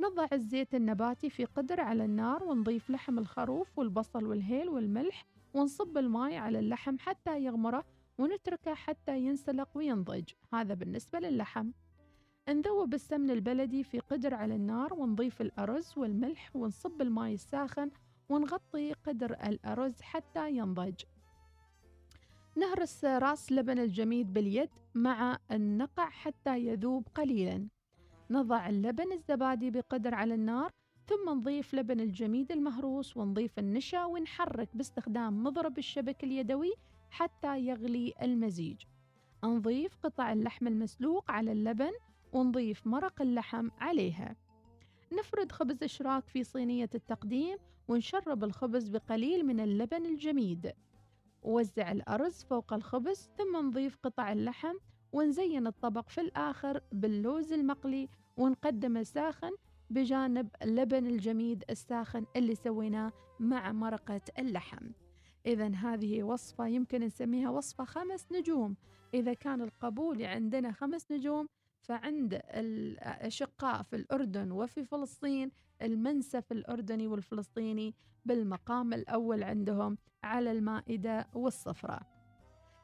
نضع الزيت النباتي في قدر على النار ونضيف لحم الخروف والبصل والهيل والملح ونصب الماء على اللحم حتى يغمره ونتركه حتى ينسلق وينضج. هذا بالنسبة للحم. نذوب السمن البلدي في قدر على النار ونضيف الأرز والملح ونصب الماء الساخن ونغطي قدر الأرز حتى ينضج. نهرس راس لبن الجميد باليد مع النقع حتى يذوب قليلا. نضع اللبن الزبادي بقدر على النار ثم نضيف لبن الجميد المهروس ونضيف النشا ونحرك باستخدام مضرب الشبك اليدوي حتى يغلي المزيج. نضيف قطع اللحم المسلوق على اللبن ونضيف مرق اللحم عليها. نفرد خبز إشراك في صينية التقديم ونشرب الخبز بقليل من اللبن الجميد. ووزع الأرز فوق الخبز ثم نضيف قطع اللحم ونزين الطبق في الآخر باللوز المقلي ونقدمه ساخن بجانب اللبن الجميد الساخن اللي سويناه مع مرقة اللحم. إذا هذه وصفة يمكن نسميها وصفة خمس نجوم. إذا كان القبول عندنا خمس نجوم فعند الأشقاء في الأردن وفي فلسطين المنسف الأردني والفلسطيني بالمقام الأول عندهم على المائدة والصفراء.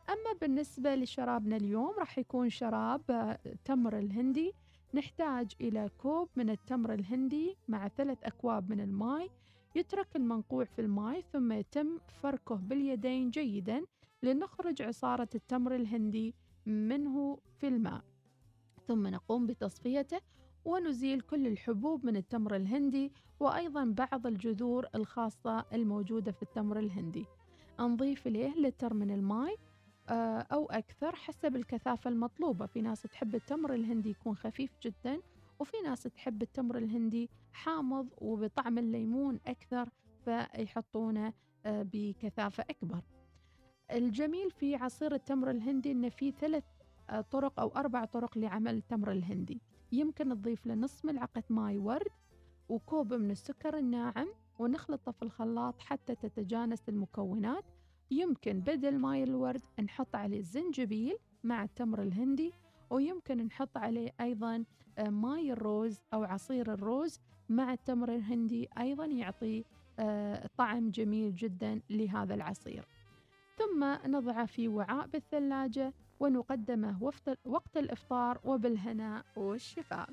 أما بالنسبة لشرابنا اليوم راح يكون شراب آه، تمر الهندي. نحتاج إلى كوب من التمر الهندي مع ثلاث أكواب من الماء يترك المنقوع في الماء ثم يتم فركه باليدين جيدا لنخرج عصارة التمر الهندي منه في الماء. ثم نقوم بتصفيته ونزيل كل الحبوب من التمر الهندي وأيضا بعض الجذور الخاصة الموجودة في التمر الهندي. نضيف إليه لتر من الماء آه، أو أكثر حسب الكثافة المطلوبة. في ناس تحب التمر الهندي يكون خفيف جدا وفي ناس تحب التمر الهندي حامض وبطعم الليمون أكثر فيحطونه آه، بكثافة أكبر. الجميل في عصير التمر الهندي أنه في ثلاث طرق أو أربع طرق لعمل التمر الهندي. يمكن تضيف له نصف ملعقة ماي ورد وكوب من السكر الناعم ونخلطه في الخلاط حتى تتجانس المكونات. يمكن بدل ماي الورد نحط عليه الزنجبيل مع التمر الهندي ويمكن نحط عليه أيضا آه، ماي الروز أو عصير الروز مع التمر الهندي. أيضا يعطي آه، طعم جميل جدا لهذا العصير. ثم نضعه في وعاء بالثلاجة. ونقدمه وقت الإفطار وبالهناء والشفاء.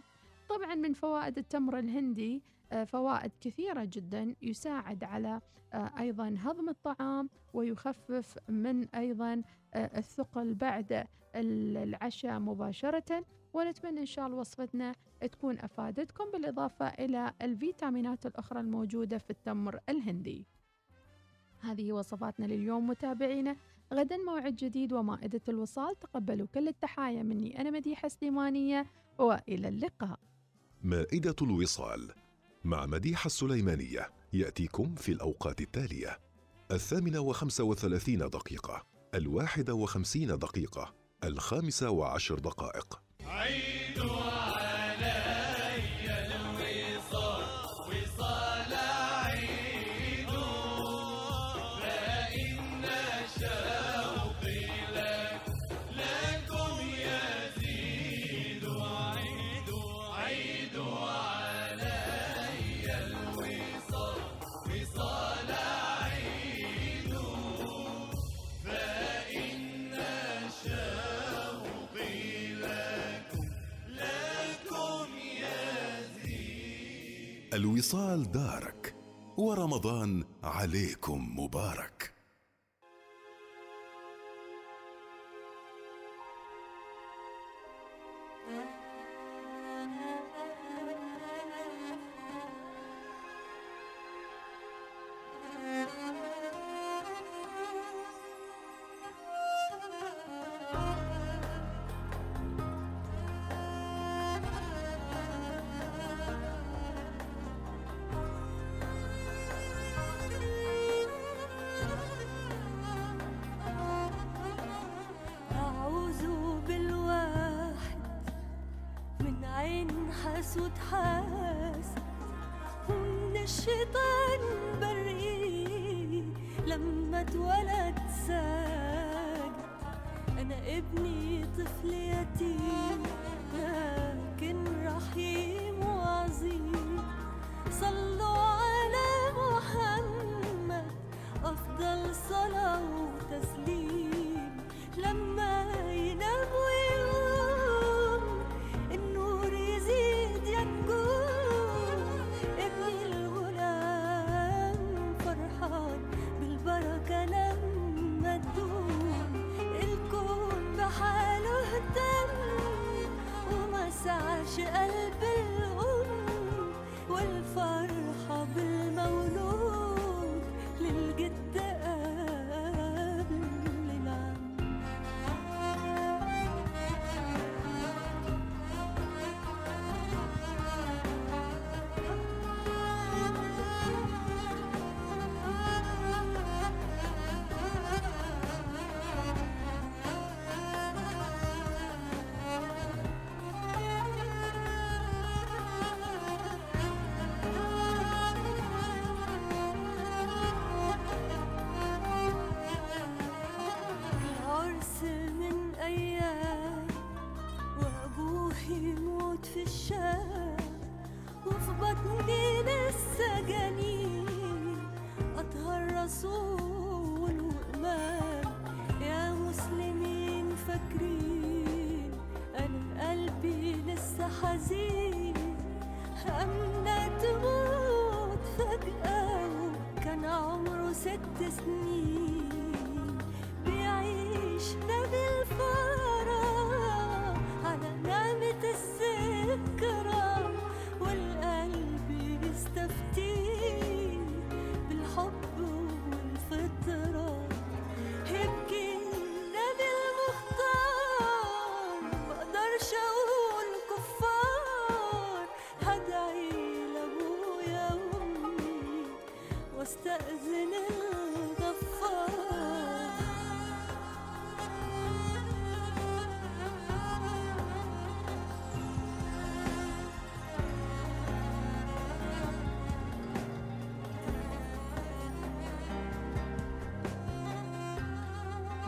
طبعا من فوائد التمر الهندي آه، فوائد كثيرة جدا يساعد على آه، أيضا هضم الطعام ويخفف من أيضا آه، الثقل بعد العشاء مباشرة. ونتمنى إن شاء الله وصفتنا تكون أفادتكم بالإضافة إلى الفيتامينات الأخرى الموجودة في التمر الهندي. هذه وصفاتنا لليوم متابعينا. غدا موعد جديد ومائدة الوصال. تقبلوا كل التحايا مني. أنا مديحة سليمانية وإلى اللقاء. مائدة الوصال مع مديحة السليمانية. يأتيكم في الأوقات التالية. الثامنة وخمسة وثلاثين دقيقة. الواحدة وخمسين دقيقة. الخامسة وعشر دقائق. عيد الوصال دارك ورمضان عليكم مبارك. أفضل صلاة وتسليم. لما ينام ويقوم النور يزيد ينجوم ابني الغلام فرحان بالبركة لما تدوم. الكون بحاله اهتم وما سعش قلب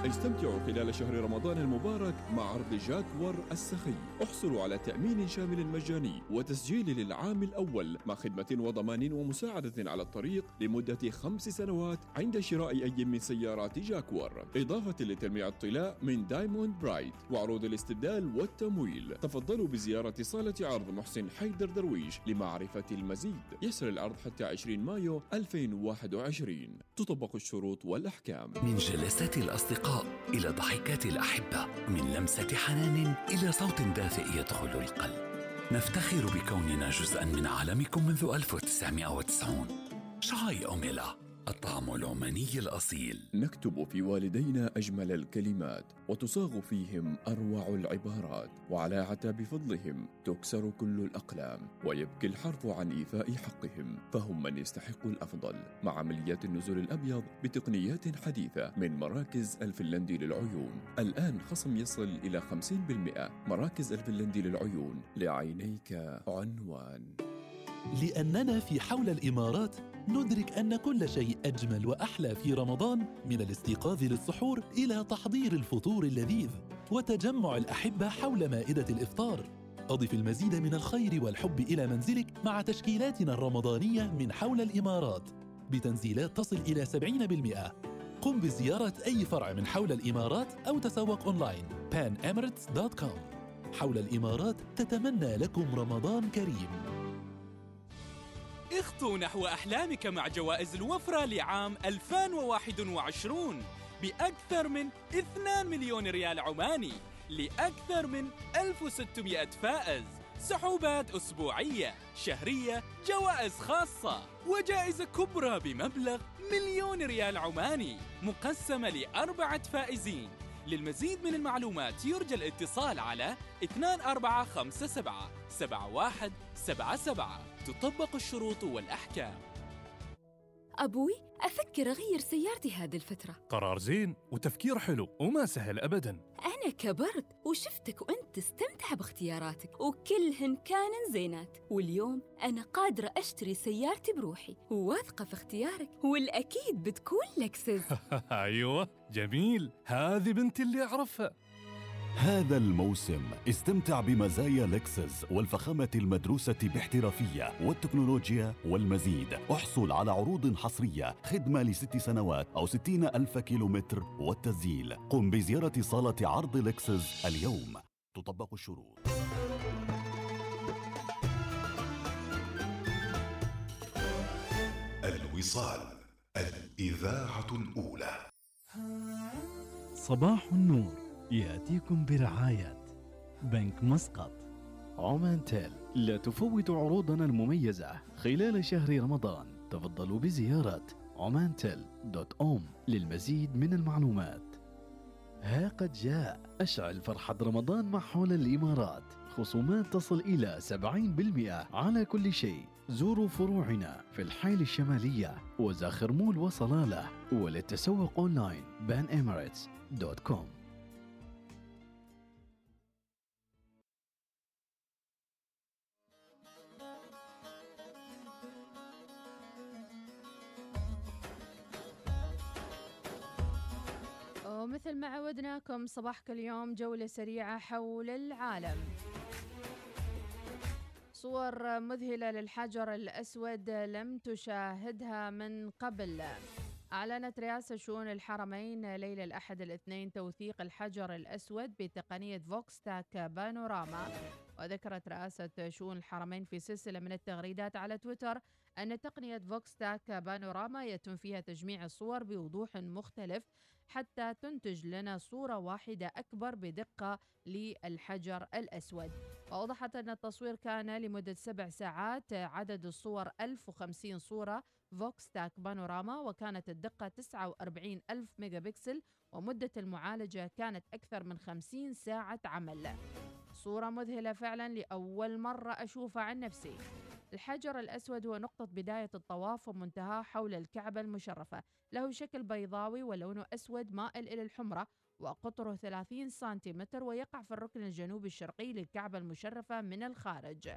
استمتعوا خلال شهر رمضان المبارك مع عرض جاكوار السخي. احصلوا على تأمين شامل مجاني وتسجيل للعام الأول مع خدمة وضمان ومساعدة على الطريق لمدة خمس سنوات عند شراء أي من سيارات جاكوار. إضافة لتلميع الطلاء من Diamond Brite وعروض الاستبدال والتمويل. تفضلوا بزيارة صالة عرض محسن حيدر درويش لمعرفة المزيد. يسري العرض حتى 20 مايو 2021 تطبق الشروط والأحكام. من جلسات الأصدقاء إلى ضحكات الأحبة من لمسة حنان إلى صوت دافئ يدخل القلب. نفتخر بكوننا جزءا من عالمكم منذ 1990 شاي أوميلا. الطعم العماني الأصيل. نكتب في والدينا أجمل الكلمات وتصاغ فيهم أروع العبارات وعلى عتاب فضلهم تكسر كل الأقلام ويبكي الحرف عن إيفاء حقهم فهم من يستحق الأفضل. مع عمليات النزول الأبيض بتقنيات حديثة من مراكز الفنلندي للعيون. الآن خصم يصل إلى 50% مراكز الفنلندي للعيون لعينيك عنوان. لأننا في حول الإمارات ندرك أن كل شيء أجمل وأحلى في رمضان من الاستيقاظ للسحور إلى تحضير الفطور اللذيذ وتجمع الأحبة حول مائدة الإفطار. أضف المزيد من الخير والحب إلى منزلك مع تشكيلاتنا الرمضانية من حول الإمارات. بتنزيلات تصل إلى 70% قم بزيارة أي فرع من حول الإمارات أو تسوق أونلاين. Panemirates.com حول الإمارات تتمنى لكم رمضان كريم. اخطو نحو أحلامك مع جوائز الوفرة لعام 2021 بأكثر من 2 مليون ريال عماني لأكثر من 1600 فائز. سحوبات أسبوعية شهرية جوائز خاصة وجائزة كبرى بمبلغ مليون ريال عماني مقسمة لأربعة فائزين. للمزيد من المعلومات يرجى الاتصال على 2457 7177 تطبق الشروط والأحكام. أبوي أفكر أغير سيارتي هذه الفترة. قرار زين وتفكير حلو وما سهل أبدا. أنا كبرت وشفتك وأنت تستمتع باختياراتك وكلهن كانن زينات. واليوم أنا قادرة أشتري سيارتي بروحي وواثقة في اختيارك والأكيد بتكون لكسس. أيوة جميل. هذه بنتي اللي أعرفها. هذا الموسم استمتع بمزايا لكسس والفخامة المدروسة باحترافية والتكنولوجيا والمزيد. احصل على عروض حصرية خدمة لست سنوات أو ستين ألف كيلومتر والتسجيل. قم بزيارة صالة عرض لكسس اليوم. تطبق الشروط. الوصال الإذاعة الأولى. صباح النور. يأتيكم برعاية بنك مسقط. عمان تيل لا تفوتوا عروضنا المميزة. خلال شهر رمضان تفضلوا بزيارة عمان تيل دوت أوم للمزيد من المعلومات. ها قد جاء أشعل فرحة رمضان مع حول الإمارات. خصومات تصل إلى 70% على كل شيء زوروا فروعنا في الحيل الشمالية وزاخر مول وصلالة وللتسوق أونلاين. بان دوت كوم. ومثل ما عودناكم صباحك اليوم جولة سريعة حول العالم. صور مذهلة للحجر الأسود لم تشاهدها من قبل. أعلنت رئاسة شؤون الحرمين ليلة الأحد الاثنين توثيق الحجر الأسود بتقنية Focus Stack Panorama وذكرت رئاسة شؤون الحرمين في سلسلة من التغريدات على تويتر أن تقنية Focus Stack Panorama يتم فيها تجميع الصور بوضوح مختلف حتى تنتج لنا صورة واحدة أكبر بدقة للحجر الأسود. وأوضحت أن التصوير كان لمدة سبع ساعات عدد الصور 1050 صورة Focus Stack Panorama وكانت الدقة 49 ألف ميجا بكسل ومدة المعالجة كانت أكثر من 50 ساعة عمل. صورة مذهلة فعلا لأول مرة أشوفها عن نفسي. الحجر الأسود هو نقطة بداية الطواف ومنتهاه حول الكعبة المشرفة. له شكل بيضاوي ولونه أسود مائل إلى الحمرة وقطره 30 سنتيمتر ويقع في الركن الجنوبي الشرقي للكعبة المشرفة من الخارج.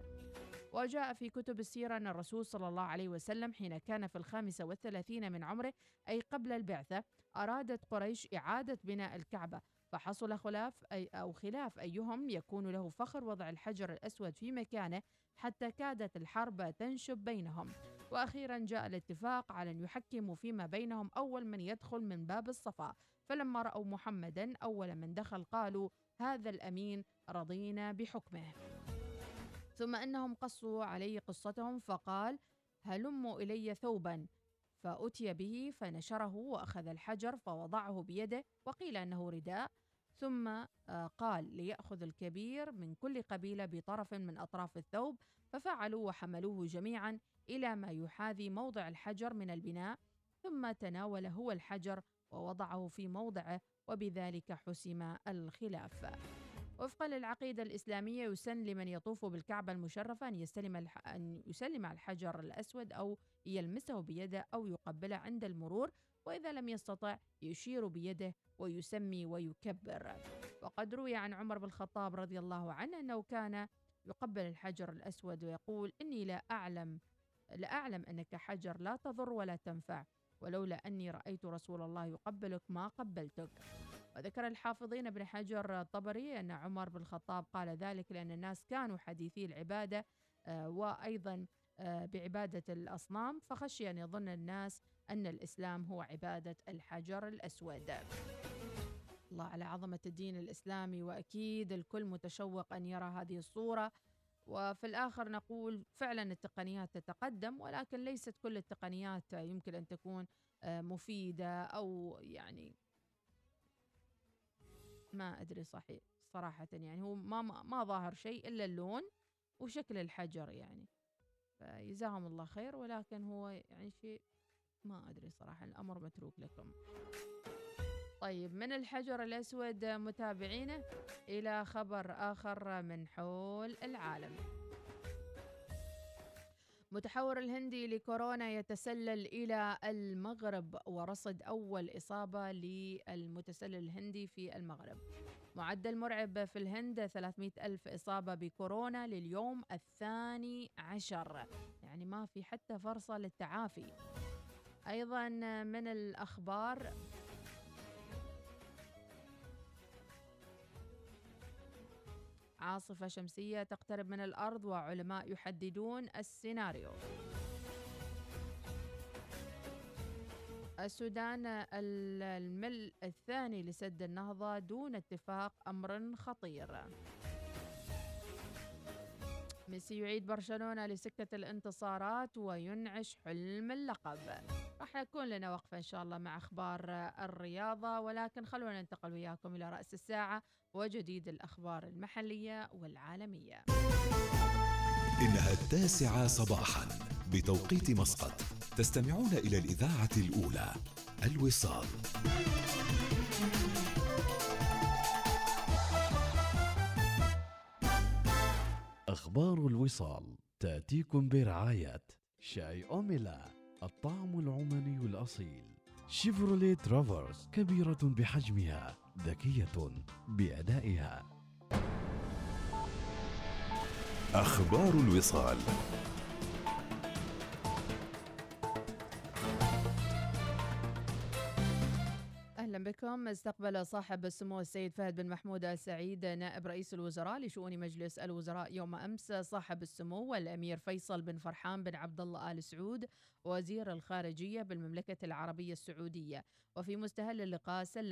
وجاء في كتب السيرة أن الرسول صلى الله عليه وسلم حين كان في الخامسة والثلاثين من عمره أي قبل البعثة أرادت قريش إعادة بناء الكعبة. فحصل خلاف أي أو خلاف أيهم يكون له فخر وضع الحجر الأسود في مكانه حتى كادت الحرب تنشب بينهم. وأخيرا جاء الاتفاق على أن يحكموا فيما بينهم أول من يدخل من باب الصفا. فلما رأوا محمدا أول من دخل قالوا هذا الأمين رضينا بحكمه. ثم أنهم قصوا عليه قصتهم فقال هلموا إلي ثوبا. فأتي به فنشره وأخذ الحجر فوضعه بيده وقيل أنه رداء. ثم آه، قال ليأخذ الكبير من كل قبيلة بطرف من أطراف الثوب ففعلوا وحملوه جميعا إلى ما يحاذي موضع الحجر من البناء ثم تناول هو الحجر ووضعه في موضعه وبذلك حسم الخلاف. وفقا للعقيدة الإسلامية يسن لمن يطوف بالكعبة المشرفة أن يستلم الح... أن يسلم الحجر الأسود أو يلمسه بيده أو يقبله عند المرور وإذا لم يستطع يشير بيده ويسمي ويكبر. وقد روي عن عمر بن الخطاب رضي الله عنه أنه كان يقبل الحجر الأسود ويقول إني لا أعلم لا أعلم أنك حجر لا تضر ولا تنفع ولولا أني رأيت رسول الله يقبلك ما قبلتك. وذكر الحافظين ابن حجر الطبري أن عمر بن الخطاب قال ذلك لأن الناس كانوا حديثي العبادة آه، وأيضا آه، بعبادة الأصنام فخشي أن يظن الناس أن الإسلام هو عبادة الحجر الأسود. الله على عظمة الدين الإسلامي وأكيد الكل متشوق أن يرى هذه الصورة. وفي الآخر نقول فعلا التقنيات تتقدم ولكن ليست كل التقنيات يمكن أن تكون آه، مفيدة أو يعني ما أدري صحيح صراحة يعني هو ما ما ظاهر شيء إلا اللون وشكل الحجر يعني. فجزاهم الله خير ولكن هو يعني شيء ما أدري صراحة الأمر متروك لكم. طيب من الحجر الأسود متابعينا إلى خبر آخر من حول العالم. متحور الهندي لكورونا يتسلل إلى المغرب ورصد أول إصابة للمتسلل الهندي في المغرب. معدل مرعب في الهند 300 ألف إصابة بكورونا لليوم الثاني عشر. يعني ما في حتى فرصة للتعافي. أيضا من الأخبار عاصفة شمسية تقترب من الأرض وعلماء يحددون السيناريو. السودان الملء الثاني لسد النهضة دون اتفاق أمر خطير. ميسي يعيد برشلونة لسكة الانتصارات وينعش حلم اللقب. راح يكون لنا وقفة إن شاء الله مع أخبار الرياضة ولكن خلونا ننتقل وياكم إلى رأس الساعة وجديد الأخبار المحلية والعالمية. إنها التاسعة صباحا بتوقيت مسقط. تستمعون إلى الإذاعة الأولى الوصال. أخبار الوصال تأتيكم برعاية شاي أوميلا الطعم العماني الأصيل. شيفروليه ترافرس كبيرة بحجمها ذكية بأدائها. أخبار الوصال. بكم. استقبل صاحب السمو السيد فهد بن محمود ال سعيد نائب رئيس الوزراء لشؤون مجلس الوزراء يوم أمس. صاحب السمو والأمير فيصل بن فرحان بن عبد الله آل سعود وزير الخارجية بالمملكة العربية السعودية. وفي مستهل اللقاء سلم